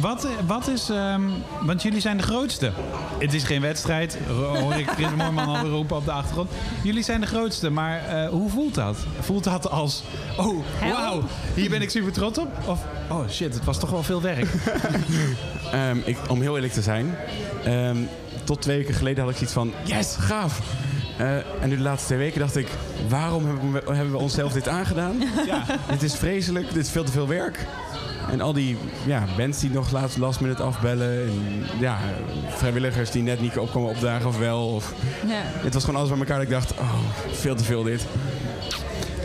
wat, wat is, ehm, want jullie zijn de grootste. Het is geen wedstrijd, ho- hoor ik Chris Moorman al roepen op de achtergrond. Jullie zijn de grootste, maar eh, hoe voelt dat? Voelt dat als, oh wauw, hier ben ik super trots op? Of, oh shit, het was toch wel veel werk. [LAUGHS] Ehm, ik, om heel eerlijk te zijn, ehm, tot twee weken geleden had ik zoiets van, yes, gaaf. Eh, en nu de laatste twee weken dacht ik, waarom hebben we, hebben we onszelf dit aangedaan? [LAUGHS] Ja. Dit is vreselijk, dit is veel te veel werk. En al die ja, bands die nog laatst last minute afbellen. En, ja, vrijwilligers die net niet opkomen opdagen of wel. Of, ja. het was gewoon alles bij elkaar dat ik dacht, oh, veel te veel dit.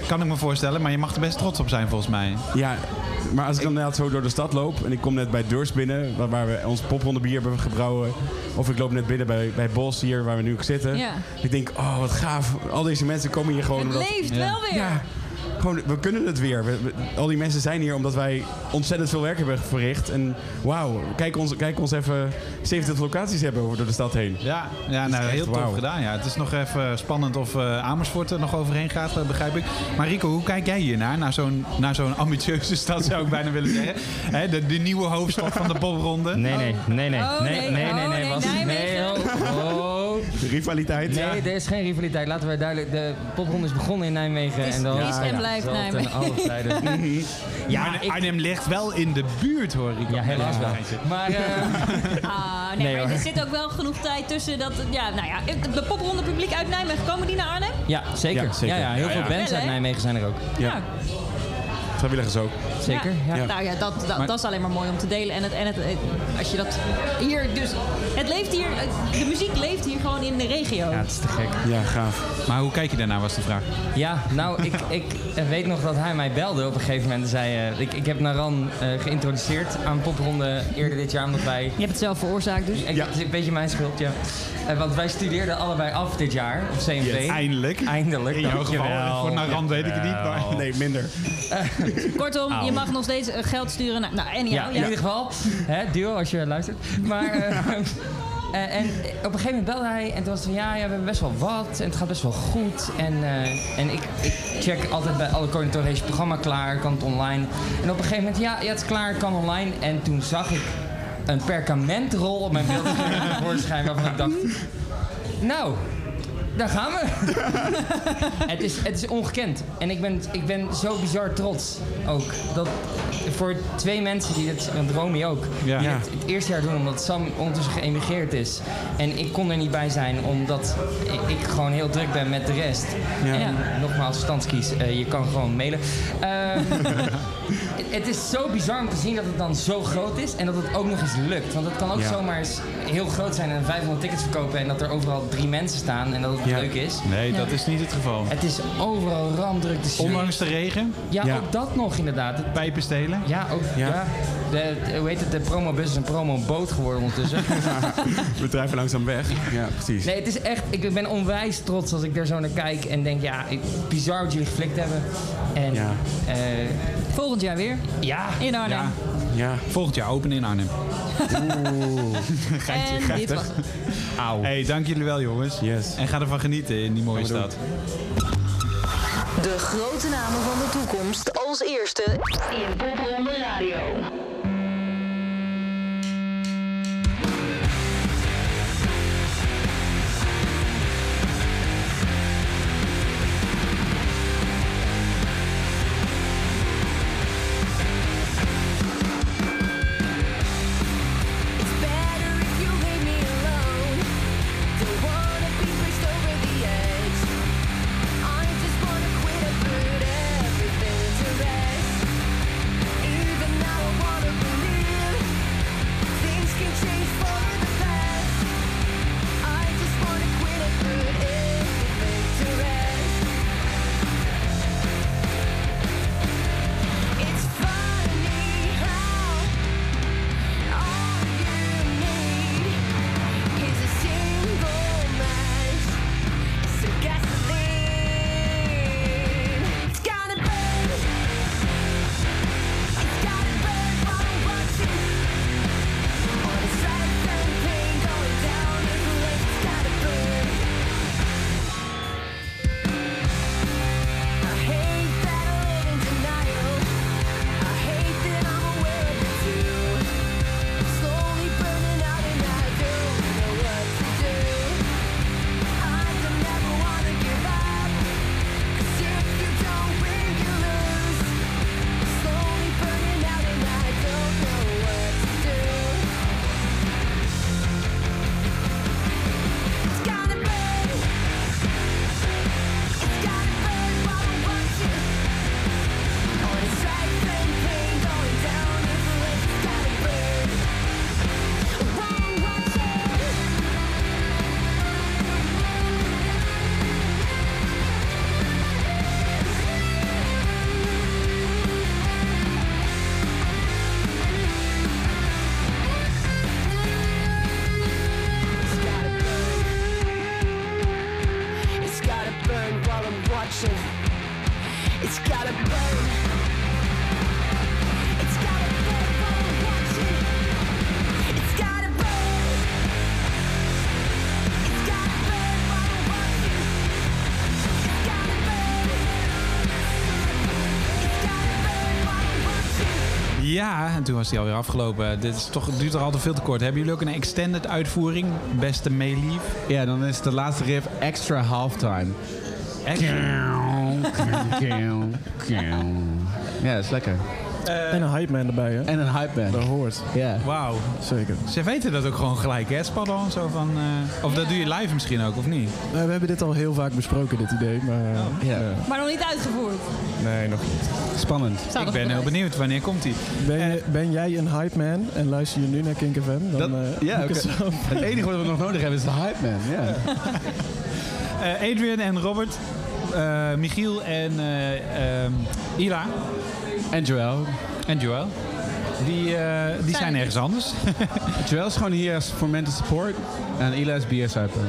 Kan ik me voorstellen, maar je mag er best trots op zijn volgens mij. Ja, maar als ik dan inderdaad zo door de stad loop en ik kom net bij Deurs binnen, waar, waar we ons popronde bier hebben gebrouwen. Of ik loop net binnen bij, bij Bos hier, waar we nu ook zitten. Ja. Ik denk, oh wat gaaf. Al deze mensen komen hier gewoon Het omdat... leeft wel weer. Ja, gewoon, we kunnen het weer. We- we- al die mensen zijn hier omdat wij ontzettend veel werk hebben verricht. En wauw, kijk ons, kijk ons even 70 locaties hebben over door de stad heen. Ja, ja nou, echt heel tof gedaan. Ja. Het is nog even spannend of eh, Amersfoort er nog overheen gaat, eh, begrijp ik. Maar Rico, hoe kijk jij hiernaar? Naar zo'n, naar zo'n ambitieuze [LAUGHS] stad zou ik bijna willen zeggen. Hè, de, de nieuwe hoofdstad van de [LAUGHS] popronde. Nee, nee, nee, nee. Oh, nee, nee. nee, nee, Oh, nee. nee, was- nee, Nijmegen. Rivaliteit. Nee, er is geen rivaliteit. Laten we duidelijk. De popronde is begonnen in Nijmegen. Het is- en dan, is en blijft Nijmegen. alle tijden. [LAUGHS] ja, Arnhem, ik, Arnhem ligt wel in de buurt, hoor Rico. ja, helaas wel. Maar eh, Ah, nee, maar er zit ook wel genoeg tijd tussen dat... Ja, nou ja, de popronde publiek uit Nijmegen, komen die naar Arnhem? ja, zeker. Ja, Ja, zeker. ja, heel Ja, veel ja. bands uit? Nijmegen zijn er ook. Ja. Vrijwilligers ook. Zeker, ja. Nou ja, dat, dat, Maar- dat is alleen maar mooi om te delen. En, het, en het, het- als je dat hier dus... Het leeft hier... De muziek leeft hier gewoon in de regio. Ja, het is te gek. Ja, gaaf. Maar hoe kijk je daarnaar, was de vraag. Ja, nou, ik, [LAUGHS] ik eh, weet nog dat hij mij belde op een gegeven moment. En zei, eh, ik, ik heb Naran eh, geïntroduceerd aan Popronde eerder dit jaar, omdat wij... Je hebt het zelf veroorzaakt dus? Ik, Het is een beetje mijn schuld, ja. Eh, want wij studeerden allebei af dit jaar op CMV. Yes, eindelijk. Eindelijk, In jouw geval, voor Naran weet ik het niet, maar-. Nee, minder. [LAUGHS] [LAUGHS] Kortom, je mag nog steeds eh, geld sturen naar... Nou, en Ja, in ieder geval. Hè, duo, als je luistert. Maar... [LAUGHS] eh, eh, en op een gegeven moment belde hij en toen was het van ja, ja, we hebben best wel wat en het gaat best wel goed. En, en ik, ik check altijd bij alle coördinatoren, programma klaar, kan het online? En op een gegeven moment, ja, ja het is klaar, kan online. En toen zag ik een perkamentrol op mijn beeldscherm [LAUGHS] voorschijn waarvan ik dacht, nou, daar gaan we. [LAUGHS] het, is, het is ongekend. En ik ben, ik ben zo bizar trots ook. Dat voor twee mensen die dit, want Romy ook, Ja. die het, het eerste jaar doen omdat Sam ondertussen geëmigreerd is. En ik kon er niet bij zijn omdat ik, ik gewoon heel druk ben met de rest. Ja. En nogmaals, Stanskies, eh, je kan gewoon mailen. Eh, het, [LAUGHS] het is zo bizar om te zien dat het dan zo groot is en dat het ook nog eens lukt. Want het kan ook Ja. zomaar eens heel groot zijn en 500 tickets verkopen en dat er overal drie mensen staan en dat het leuk is. Nee, dat is niet het geval. Het is overal ramdruk. De sfeer- Ondanks de regen. Ja, ook dat nog inderdaad. Het- Pijpen stelen. Ja, ook. Ja. Ja. De, de- hoe heet het? De promobus is een promoboot geworden ondertussen. [LAUGHS] We drijven langzaam weg. Ja, precies. Nee, het is echt. Ik ben onwijs trots als ik daar zo naar kijk en denk, ja, ik- bizar wat jullie geflikt hebben. En Ja. eh, Volgend jaar weer. Ja. In Arnhem. Ja. Volgend jaar open in Arnhem. Oeh. [LAUGHS] Was Auw. Hey, dank jullie wel jongens. Yes. En ga ervan genieten in die mooie stad. De grote namen van de toekomst als eerste in Popronde Radio. Ja, en toen was die alweer afgelopen. Dit is toch, het duurt toch altijd veel te kort. Hebben jullie ook een extended uitvoering? Beste meelief? Ja, dan is de laatste riff extra halftime. Extra? Ja, dat is lekker. En een hype man erbij, hè? En een hype man. Dat hoort. Ja. Wauw. Zeker. Ze weten dat ook gewoon gelijk, hè? Spadon, zo van... eh, of dat doe je live misschien ook, of niet? Eh, we hebben dit al heel vaak besproken, dit idee. Maar, eh, Ja. eh, Maar nog niet uitgevoerd. nee, nog niet. Spannend. Staat Ik ben heel benieuwd. Wanneer komt hij? Ben, ben jij een hype man en luister je nu naar Kink FM? Dan, Dat, eh, ja, oké. het zo- Het enige wat we nog nodig hebben is de hype man. Ja. [LAUGHS] Eh, Adrian en Robert. eh, Michiel en eh, ehm, Ila. En Joel. En Joel. Die, eh, die zijn ergens anders. [LAUGHS] Joel is gewoon hier als voor mental support. En Ila is BS Hyper.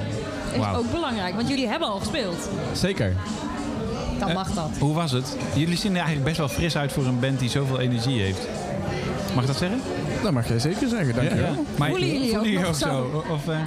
Is ook belangrijk, want jullie hebben al gespeeld. Zeker. Dan mag dat. Hoe was het? Jullie zien er eigenlijk best wel fris uit voor een band die zoveel energie heeft. Mag ik dat zeggen? Dat mag jij zeker zeggen, dankjewel. Maar Voelen jullie ook nog zo? Of, eh,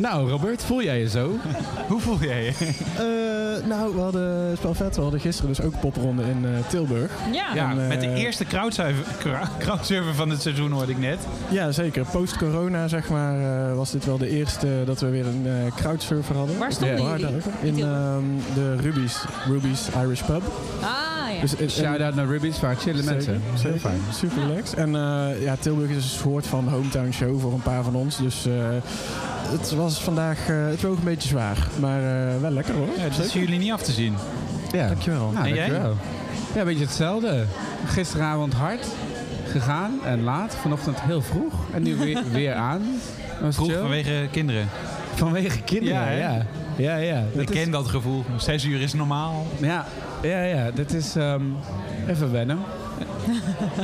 Nou, Robert, voel jij je zo? [LAUGHS] hoe voel jij je? Eh, nou, we hadden spel vet. We hadden gisteren dus ook een popronde in eh, Tilburg. Ja. Ja, En, eh, met de eerste crowdsurfer, crowd- crowdsurfer van het seizoen hoorde ik net. Ja, zeker. Post-corona, zeg maar, eh, was dit wel de eerste dat we weer een eh crowdsurfer hadden. Waar stonden jullie? daar. In ehm, de Ruby's, Ruby's Irish Pub. Ah, ja. Dus, en- Shout-out naar Ruby's, waar chillen Zeker, mensen. Heel fijn. Super relaxed. En eh, ja, Tilburg is een soort van hometown show voor een paar van ons. Dus eh, het was vandaag, eh, het woog een beetje zwaar. Maar eh, wel lekker hoor. Ja, dat is jullie niet af te zien. Ja. Dankjewel. Nou, En jij? dankjewel. Ja, een beetje hetzelfde. Gisteravond hard gegaan en laat. Vanochtend heel vroeg. En nu weer, [LAUGHS] weer aan. Was Vroeg chill. vanwege kinderen. Vanwege kinderen, Ja, ja. Ja, ja. ja. Ik Dat is- ken dat gevoel. Zes uur is normaal. Ja, ja, ja. Dit is ehm, even wennen.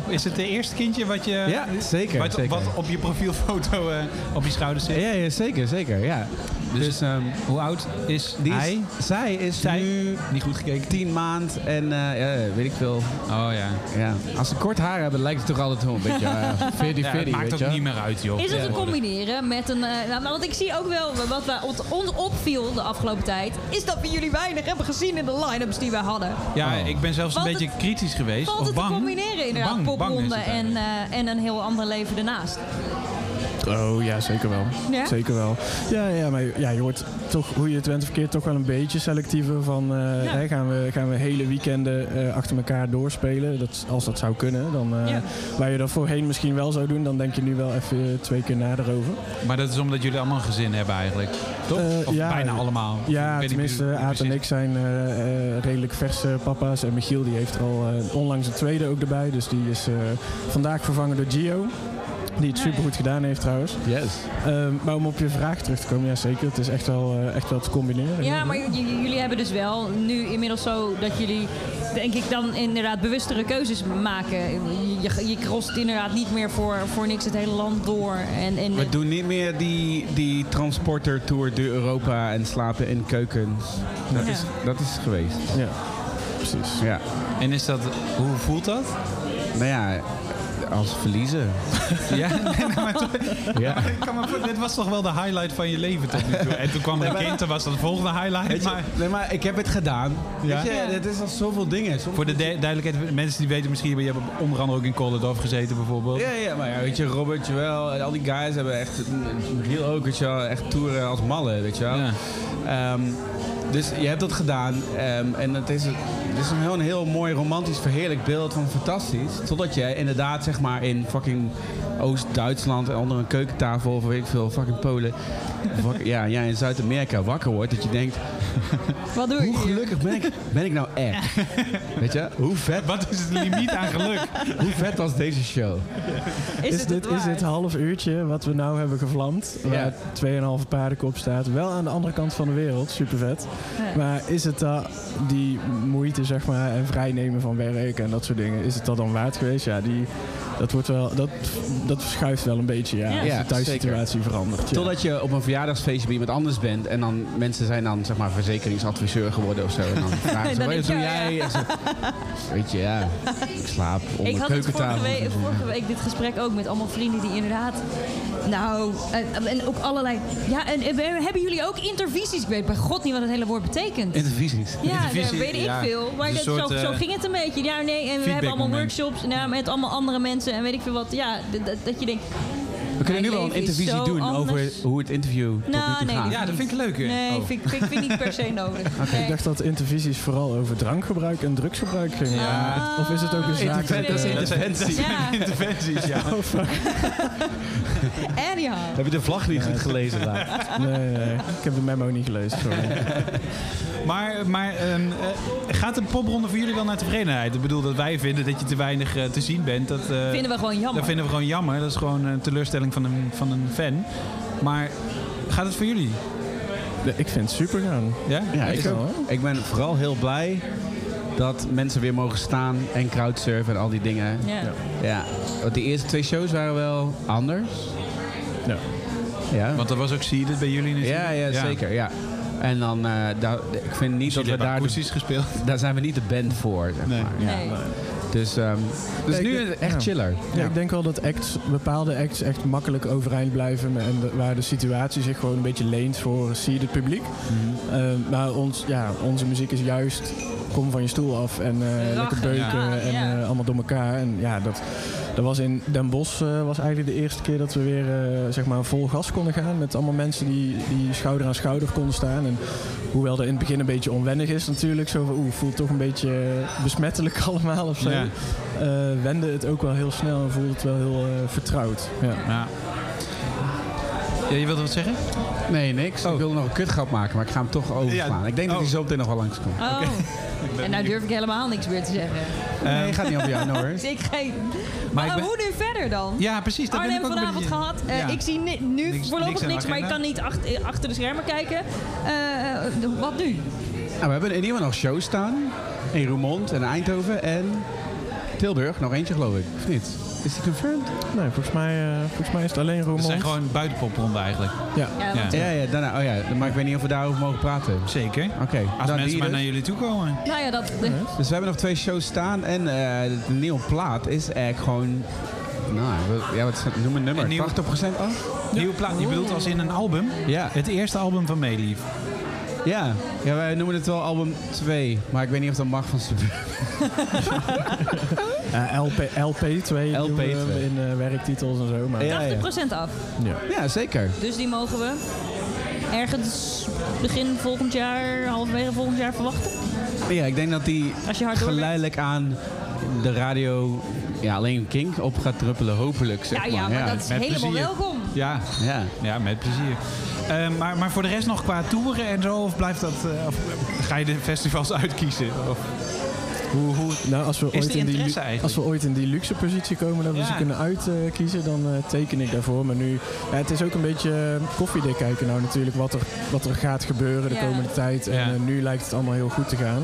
Is het de eerste kindje wat je... Ja, zeker, Wat, zeker. wat op je profielfoto eh, op je schouder zit? Ja, ja zeker, zeker. Ja. Dus, ehm, Hoe oud is die is- hij? zij is Zij? nu Niet goed gekeken. tien maand en eh, ja, weet ik veel. Oh ja. Ja. Als ze kort haar hebben, lijkt het toch altijd wel een beetje uh, 40 [LAUGHS] Ja, het maakt ook niet meer uit, joh. Is het Ja. te combineren met een... eh, nou, want ik zie ook wel, wat ons opviel de afgelopen tijd... is dat we jullie weinig hebben gezien in de line-ups die wij hadden. Ja, ik ben zelfs een beetje kritisch geweest. Valt of het bang. te combineren inderdaad, popronde en, eh, en een heel ander leven ernaast? Oh ja, zeker wel. Ja? Zeker wel. Ja, ja, maar ja, je wordt toch, hoe je het went verkeerd, toch wel een beetje selectiever van eh, Ja. hè, gaan, we, gaan we hele weekenden eh, achter elkaar doorspelen. Dat, als dat zou kunnen. Dan, eh, Ja. Waar je dat voorheen misschien wel zou doen, dan denk je nu wel even twee keer na erover. Maar dat is omdat jullie allemaal een gezin hebben eigenlijk. Toch? Of ja, bijna allemaal. Ik Ja, tenminste, hoe- Aad en ik zijn eh, eh, redelijk verse papa's. En Michiel die heeft er al eh, onlangs een tweede ook erbij. Dus die is eh, vandaag vervangen door Gio. Die het supergoed gedaan heeft trouwens. Yes. Ehm, maar om op je vraag terug te komen, ja zeker. Het is echt wel, eh, echt wel te combineren. Ja, maar jullie hebben dus wel nu inmiddels zo dat jullie, denk ik, dan inderdaad bewustere keuzes maken. Je, je, je crost inderdaad niet meer voor, voor niks het hele land door. En, en We doen niet meer die, die transporter tour door Europa en slapen in keukens. Dat, Ja. is, dat is geweest. Ja, precies. Ja. En is dat, hoe voelt dat? Nou ja, als verliezen. [LAUGHS] Ja, nee, maar toch- Ja. maar ik kan me voor- dit was toch wel de highlight van je leven tot nu toe. En toen kwam er een kind, toen was dat de volgende highlight. Weet je, maar nee, maar ik heb het gedaan. Ja? Weet je, het is al zoveel dingen. Voor de de- duidelijkheid, mensen die weten misschien, je hebt onder andere ook in Collendorf gezeten bijvoorbeeld. Ja, ja, maar ja, weet je, Robert, en al die guys hebben echt, Michiel ook, weet je wel, echt toeren als mallen, weet je wel. Ehm, dus je hebt dat gedaan ehm, en het is, het is een heel, mooi romantisch verheerlijk beeld van fantastisch. Totdat je inderdaad zeg maar in fucking Oost-Duitsland onder een keukentafel of weet ik veel, fucking Polen, [LAUGHS] wak- ja, ja, in Zuid-Amerika wakker wordt. Dat je denkt, [LAUGHS] Wat doe hoe gelukkig ben ik, ben ik nou echt? [LAUGHS] Weet je, hoe vet, Wat is het limiet aan geluk? [LAUGHS] hoe vet was deze show? Is Is, het dit, het is dit half uurtje wat we nou hebben gevlamd, waar 2,5 paardenkop staat, wel aan de andere kant van de wereld, super vet. Maar is het dat, die moeite zeg maar, en vrijnemen van werk en dat soort dingen, is het dat dan waard geweest? Ja, die, dat, wordt wel, dat, dat verschuift wel een beetje, ja, Ja. als Ja, de thuissituatie verandert. Ja. Totdat je op een verjaardagsfeestje bij iemand anders bent en dan mensen zijn dan zeg maar verzekeringsadviseur geworden of zo. En dan [LAUGHS] vragen ze, wat doe jij? ja. En ze, weet je, ja, ik slaap onder Ik had het vorige keukentafel. week, vorige week dit gesprek ook met allemaal vrienden die inderdaad... Nou, en, en ook allerlei... Ja, en, en hebben jullie ook intervisies? Ik weet bij god niet wat het hele woord betekent. Intervisies. Ja, dat weet ik ja. veel. Maar dat, zo, zo eh, ging het een beetje. Ja, nee, en we hebben allemaal workshops nou, met allemaal andere mensen en weet ik veel wat. Ja, dat, dat- je denkt... We kunnen nu wel een intervisie zo doen over hoe het interview tot Nou, nu toe nee, gaat. dat Ja, dat vind ik leuker. Nee, Oh. vind, ik- vind, ik- vind ik niet per se nodig. Oké, ik dacht dat intervisies vooral over drankgebruik en drugsgebruik gingen. Ja. Of is het ook een zaak? Dat is interventie. Ja. Interventies, ja. Oh. Anyhow. [LAUGHS] Heb je de vlag niet goed gelezen daar? [LAUGHS] Nee, nee, ik heb de memo niet gelezen, sorry. [LAUGHS] Maar, maar ehm, eh, gaat de popronde voor jullie wel naar tevredenheid? Ik bedoel dat wij vinden dat je te weinig eh, te zien bent. Dat, eh, Vinden we gewoon jammer. Dat vinden we gewoon jammer. Dat is gewoon een teleurstelling van een, van een fan. Maar gaat het voor jullie? Ik vind het super gaan. Ja? Ja, ik, wel, ik ben vooral heel blij dat mensen weer mogen staan en crowdsurfen en al die dingen. Ja. ja. Want die eerste twee shows waren wel anders. Ja. ja. Want er was ook Seeded bij jullie natuurlijk. Ja, ja, zeker. Ja. En dan, eh, daar, ik vind niet dat we daar... akoestisch gespeeld. [LAUGHS] Daar zijn we niet de band voor, zeg maar. Ja. Nee. Dus, ehm, dus ik nu denk- echt ja. chiller. Ja, ik denk wel dat acts, bepaalde acts echt makkelijk overeind blijven. En de- waar de situatie zich gewoon een beetje leent voor seeded publiek. Mhm. Eh, maar ons, ja, onze muziek is juist kom van je stoel af en eh, lekker beuken Ja, en eh, allemaal door elkaar. En ja, dat, dat was in Den Bosch eh, was eigenlijk de eerste keer dat we weer eh, zeg maar vol gas konden gaan. Met allemaal mensen die, die schouder aan schouder konden staan. En hoewel dat in het begin een beetje onwennig is natuurlijk. Zo van, oeh, voelt toch een beetje eh, besmettelijk [LAUGHS] allemaal of zo. Ja. Eh, wende het ook wel heel snel en voelde het wel heel eh, vertrouwd. Ja. Ja. Ja, je wilde wat zeggen? Nee, niks. Ik wilde nog een kutgrap maken, maar ik ga hem toch overslaan. Ja. Ik denk dat hij Oh. zo meteen nog wel langskomt. Oh. En nou durf ik helemaal niks meer te zeggen. Nee, gaat niet over jou, no worries. [LAUGHS] ik geen. Maar Maar, ik ben- hoe nu verder dan? Ja, precies. Dat ben Arnhem ik ook een vanavond beetje- gehad. Eh, Ja. Ik zie ni- nu Niks- voorlopig niks maar ik kan niet achter, achter de schermen kijken. Wat nu? Nou, we hebben in ieder geval nog shows staan. In Roermond en Eindhoven en Tilburg. Nog eentje geloof ik. Of niet? Is die confirmed? Nee, volgens mij, eh, volgens mij is het alleen Roermond. zijn gewoon buitenpopronde eigenlijk. Ja. Ja, Ja, ja, daarna, oh ja, maar ik weet niet of we daarover mogen praten. Zeker. Oké. Als dan mensen maar dus. naar jullie toe komen. Nou ja, dat... de- Dus we hebben nog twee shows staan en eh, de nieuwe plaat is eigenlijk gewoon... Nou, wat- ja, wat het? noem een nummer. Een nieuwe- 80% af? Nieuwe plaat. Je bedoelt als in een album? Ja. Het eerste album van Meelief. Ja. ja, wij noemen het wel album 2, maar ik weet niet of dat mag van Suburban. [LAUGHS] Eh, LP, LP2 LP2. doen we in eh, werktitels en zo. Maar, Ja, ja. 80% af. Ja. Ja, zeker. Dus die mogen we ergens begin volgend jaar, halverwege volgend jaar verwachten. Ja, ik denk dat die Als je hard doorwerkt. geleidelijk aan de radio ja, alleen Kink op gaat druppelen, hopelijk. Zeg Ja, ja, maar dat is met helemaal plezier. welkom. Ja, Ja. ja met plezier. Eh, maar, maar voor de rest nog qua toeren en zo? Of blijft dat... eh, of ga je de festivals [LAUGHS] uitkiezen? Of, hoe, hoe, Nou, als we, Is ooit in die, eigenlijk? als we ooit in die luxe positie komen dat we Ja. ze kunnen uitkiezen, dan eh, teken ik daarvoor. Maar nu, ja, het is ook een beetje eh, koffiedik kijken nou natuurlijk wat er, wat er gaat gebeuren de Ja. komende tijd. En Ja. nu lijkt het allemaal heel goed te gaan.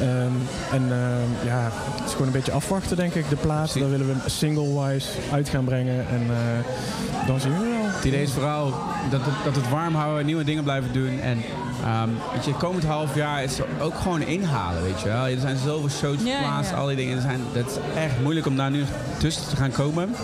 Ehm, en ehm, ja, het is gewoon een beetje afwachten denk ik. De plaat, daar willen we single-wise uit gaan brengen. En eh, dan zien we. Het idee is vooral dat het, dat het warm houden, nieuwe dingen blijven doen. En ehm, weet je, komend half jaar is er ook gewoon inhalen, weet je wel. Er zijn zoveel shows ja, geplaatst, ja. al die dingen. Er zijn, dat is echt moeilijk om daar nu tussen te gaan komen.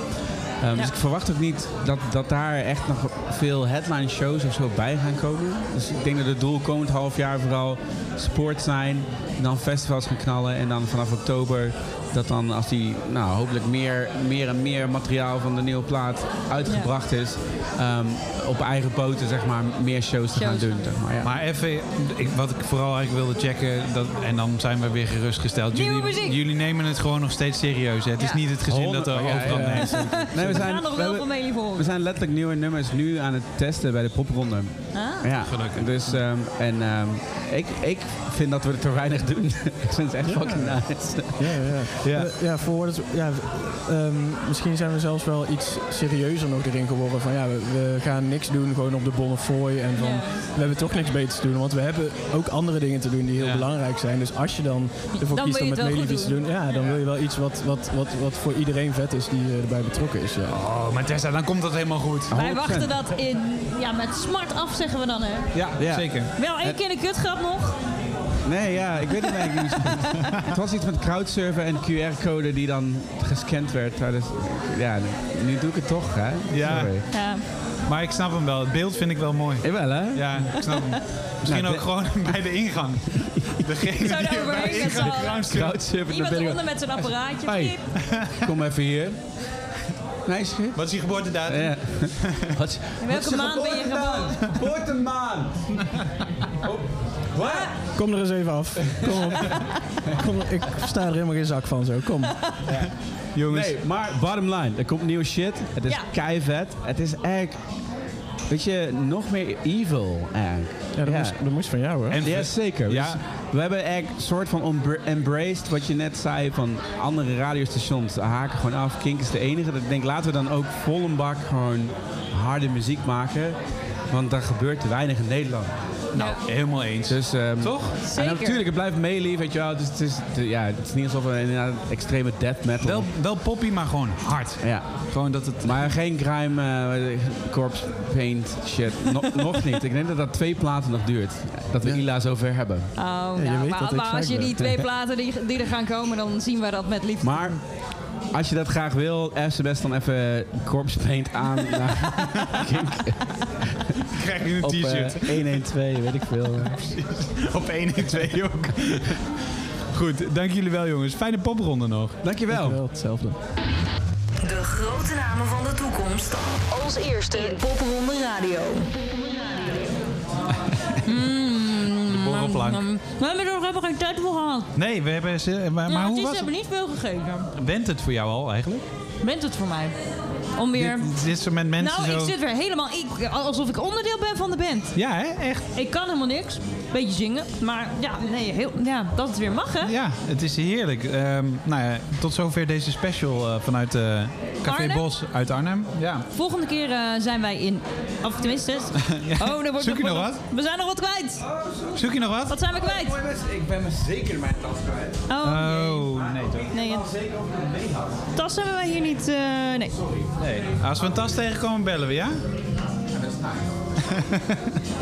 Ehm, Dus ik verwacht ook niet dat, dat daar echt nog veel headline shows of zo bij gaan komen. Dus ik denk dat het doel komend half jaar vooral sport zijn. Dan festivals gaan knallen. En dan vanaf oktober dat dan als die nou, hopelijk meer, meer en meer materiaal van de nieuwe plaat uitgebracht is. ehm, op eigen poten zeg maar meer shows te gaan doen. Zeg maar, ja. Maar even, ik, wat ik vooral eigenlijk wilde checken, dat, en dan zijn we weer gerustgesteld. Jullie, jullie nemen het gewoon nog steeds serieus. Hè? Het is niet het gezin dat er ja, overal ja, ja. mensen Nee, we zijn, hebben-. We zijn letterlijk nieuwe nummers nu aan het testen bij de popronde. Ah. Ja, Gelukkig. Dus, ehm, en ehm, ik, ik vind dat we het te weinig doen. ik vind het echt fucking nice. Ja, ja. Ja. ja. ja voor het, ja ehm, misschien zijn we zelfs wel iets serieuzer nog erin geworden. Van ja, we, we gaan niks doen gewoon op de Bonnefoy. En van Ja. we hebben toch niks beter te doen. Want we hebben ook andere dingen te doen die heel Ja. belangrijk zijn. Dus als je dan ervoor Dan kiest om met het wel Meelief goed iets te doen. Ja, dan wil je wel iets wat, wat, wat, wat voor iedereen vet is die eh, erbij betrokken is. Ja. Oh, maar Tessa, dan komt dat helemaal goed. Wij wachten dat in, ja, met smart af, zeggen we dan, hè. Ja, Ja. zeker. Wel één keer een kutgrap nog. Nee, ja, ik weet het eigenlijk niet. [LAUGHS] het was iets met crowdsurfen en QR-code die dan gescand werd. Ja, dus, ja, nu doe ik het toch, hè? Ja. Sorry. Ja. Maar ik snap hem wel. Het beeld vind ik wel mooi. Jawel, hè? Ja, ik snap hem. Misschien Nou, ook de- gewoon [LAUGHS] bij de ingang. [LAUGHS] Degene Zo die daar bij de ingang crowdsurfen. Iemand ik... eronder met zijn apparaatje. Hey. Kom even hier. Meisje? Wat is je geboortedatum? Ja. [LAUGHS] Wat In welke maand ben je geboren? Geboortemaand. [LAUGHS] Wat? Kom er eens even af. Kom op. Kom, ik sta er helemaal geen zak van zo. Kom. Jongens. Nee, maar bottom line. Er komt nieuwe shit. Het is Ja. kei vet. Het is echt... Weet je, nog meer evil eigenlijk. Ja, dat, Moest, dat moest van jou, hè? En ja, zeker. Ja. Dus we hebben echt een soort van embra- embraced wat je net zei van andere radiostations haken gewoon af. Kink is de enige. Dat ik denk, laten we dan ook vol een bak gewoon harde muziek maken. Want daar gebeurt te weinig in Nederland. Nou, helemaal eens. Dus, ehm, Toch? En Zeker. natuurlijk, het blijft meeleven, weet je wel. Dus het is, het- ja, het is niet alsof we inderdaad extreme death metal... Wel, wel poppy, maar gewoon hard. Ja. Gewoon dat het... Maar geen grime, eh, corpse paint shit. Nog- [LAUGHS] nog niet. Ik denk dat dat twee platen nog duurt. Dat we Ila zover hebben. Oh, nou, weet maar, maar als je die twee [LAUGHS] platen die, die er gaan komen, dan zien we dat met liefde. Maar als je dat graag wil, sms dan even corpse paint aan [LAUGHS] naar Kink. Krijg je een Op, eh, t-shirt. 112, weet ik veel. [LAUGHS] Op 1 en 2 ook. Goed, dank jullie wel jongens. Fijne popronde nog. Dankjewel. Dankjewel, hetzelfde. De grote namen van de toekomst. Als eerste in Popronde Radio. [LAUGHS] Mm, Mm, We hebben er nog helemaal geen tijd voor gehad. Nee, we hebben... ze- Maar, maar het hoe is, was het? hebben niet veel gegeten. Went het voor jou al eigenlijk? Bent het voor mij? Om weer... Dit, dit is met mensen nou, zo... ik zit weer helemaal... Ik, alsof ik onderdeel ben van de band. Ja, hè? Echt. Ik kan helemaal niks. Beetje zingen. Maar ja, nee, heel, ja dat het weer mag, hè? Ja, het is heerlijk. Ehm, nou ja, tot zover deze special eh, vanuit eh Café Arnhem? Bos uit Arnhem. Ja. Volgende keer eh, zijn wij in... Of tenminste... [LAUGHS] Ja. Oh, wordt Zoek je nog wat? We zijn nog wat kwijt. Zoek je nog wat? Wat zijn we kwijt? Ik ben me zeker mijn tas kwijt. Oh, nee toch? Nee, het- tas hebben wij hier niet... eh, nee. Nee. Als we een tas tegenkomen, bellen we, ja? Nee. Ehm, [LAUGHS]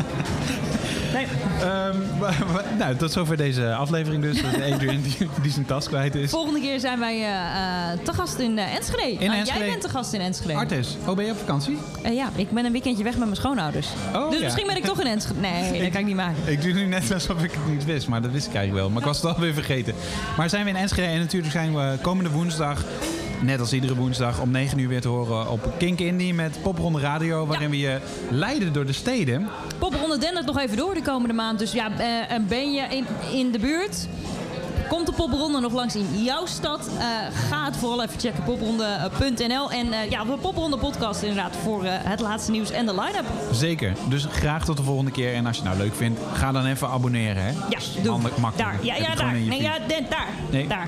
wa- wa- nou, tot zover deze aflevering dus. Adrian die, die zijn tas kwijt is. Volgende keer zijn wij eh, te gast in eh, Enschede. Nou, Enschede. Jij bent te gast in Enschede. Artes, oh ben je op vakantie? Ja, ik ben een weekendje weg met mijn schoonouders. Oh, dus ja. misschien ben ik toch in Enschede. Nee, [LAUGHS] dat kan ik niet maken. Ik doe nu net alsof ik het niet wist, maar dat wist ik eigenlijk wel. Maar ik was het alweer vergeten. Maar zijn we in Enschede en natuurlijk zijn we komende woensdag, net als iedere woensdag, om 9 uur weer te horen op Kink Indie met Popronde Radio, waarin we je leiden door de steden. Popronde dendert nog even door de komende maand. Dus ja, eh, en ben je in, in de buurt? Komt de popronde nog langs in jouw stad? Eh, ga het vooral even checken, popronde.nl. En eh, ja, de popronde podcast inderdaad voor eh, het laatste nieuws en de line-up. Zeker. Dus graag tot de volgende keer. En als je het nou leuk vindt, ga dan even abonneren. Hè? Ja, doe. Makkelijk. Daar, ja, ja, daar. Nee, ja, daar. Nee. Daar.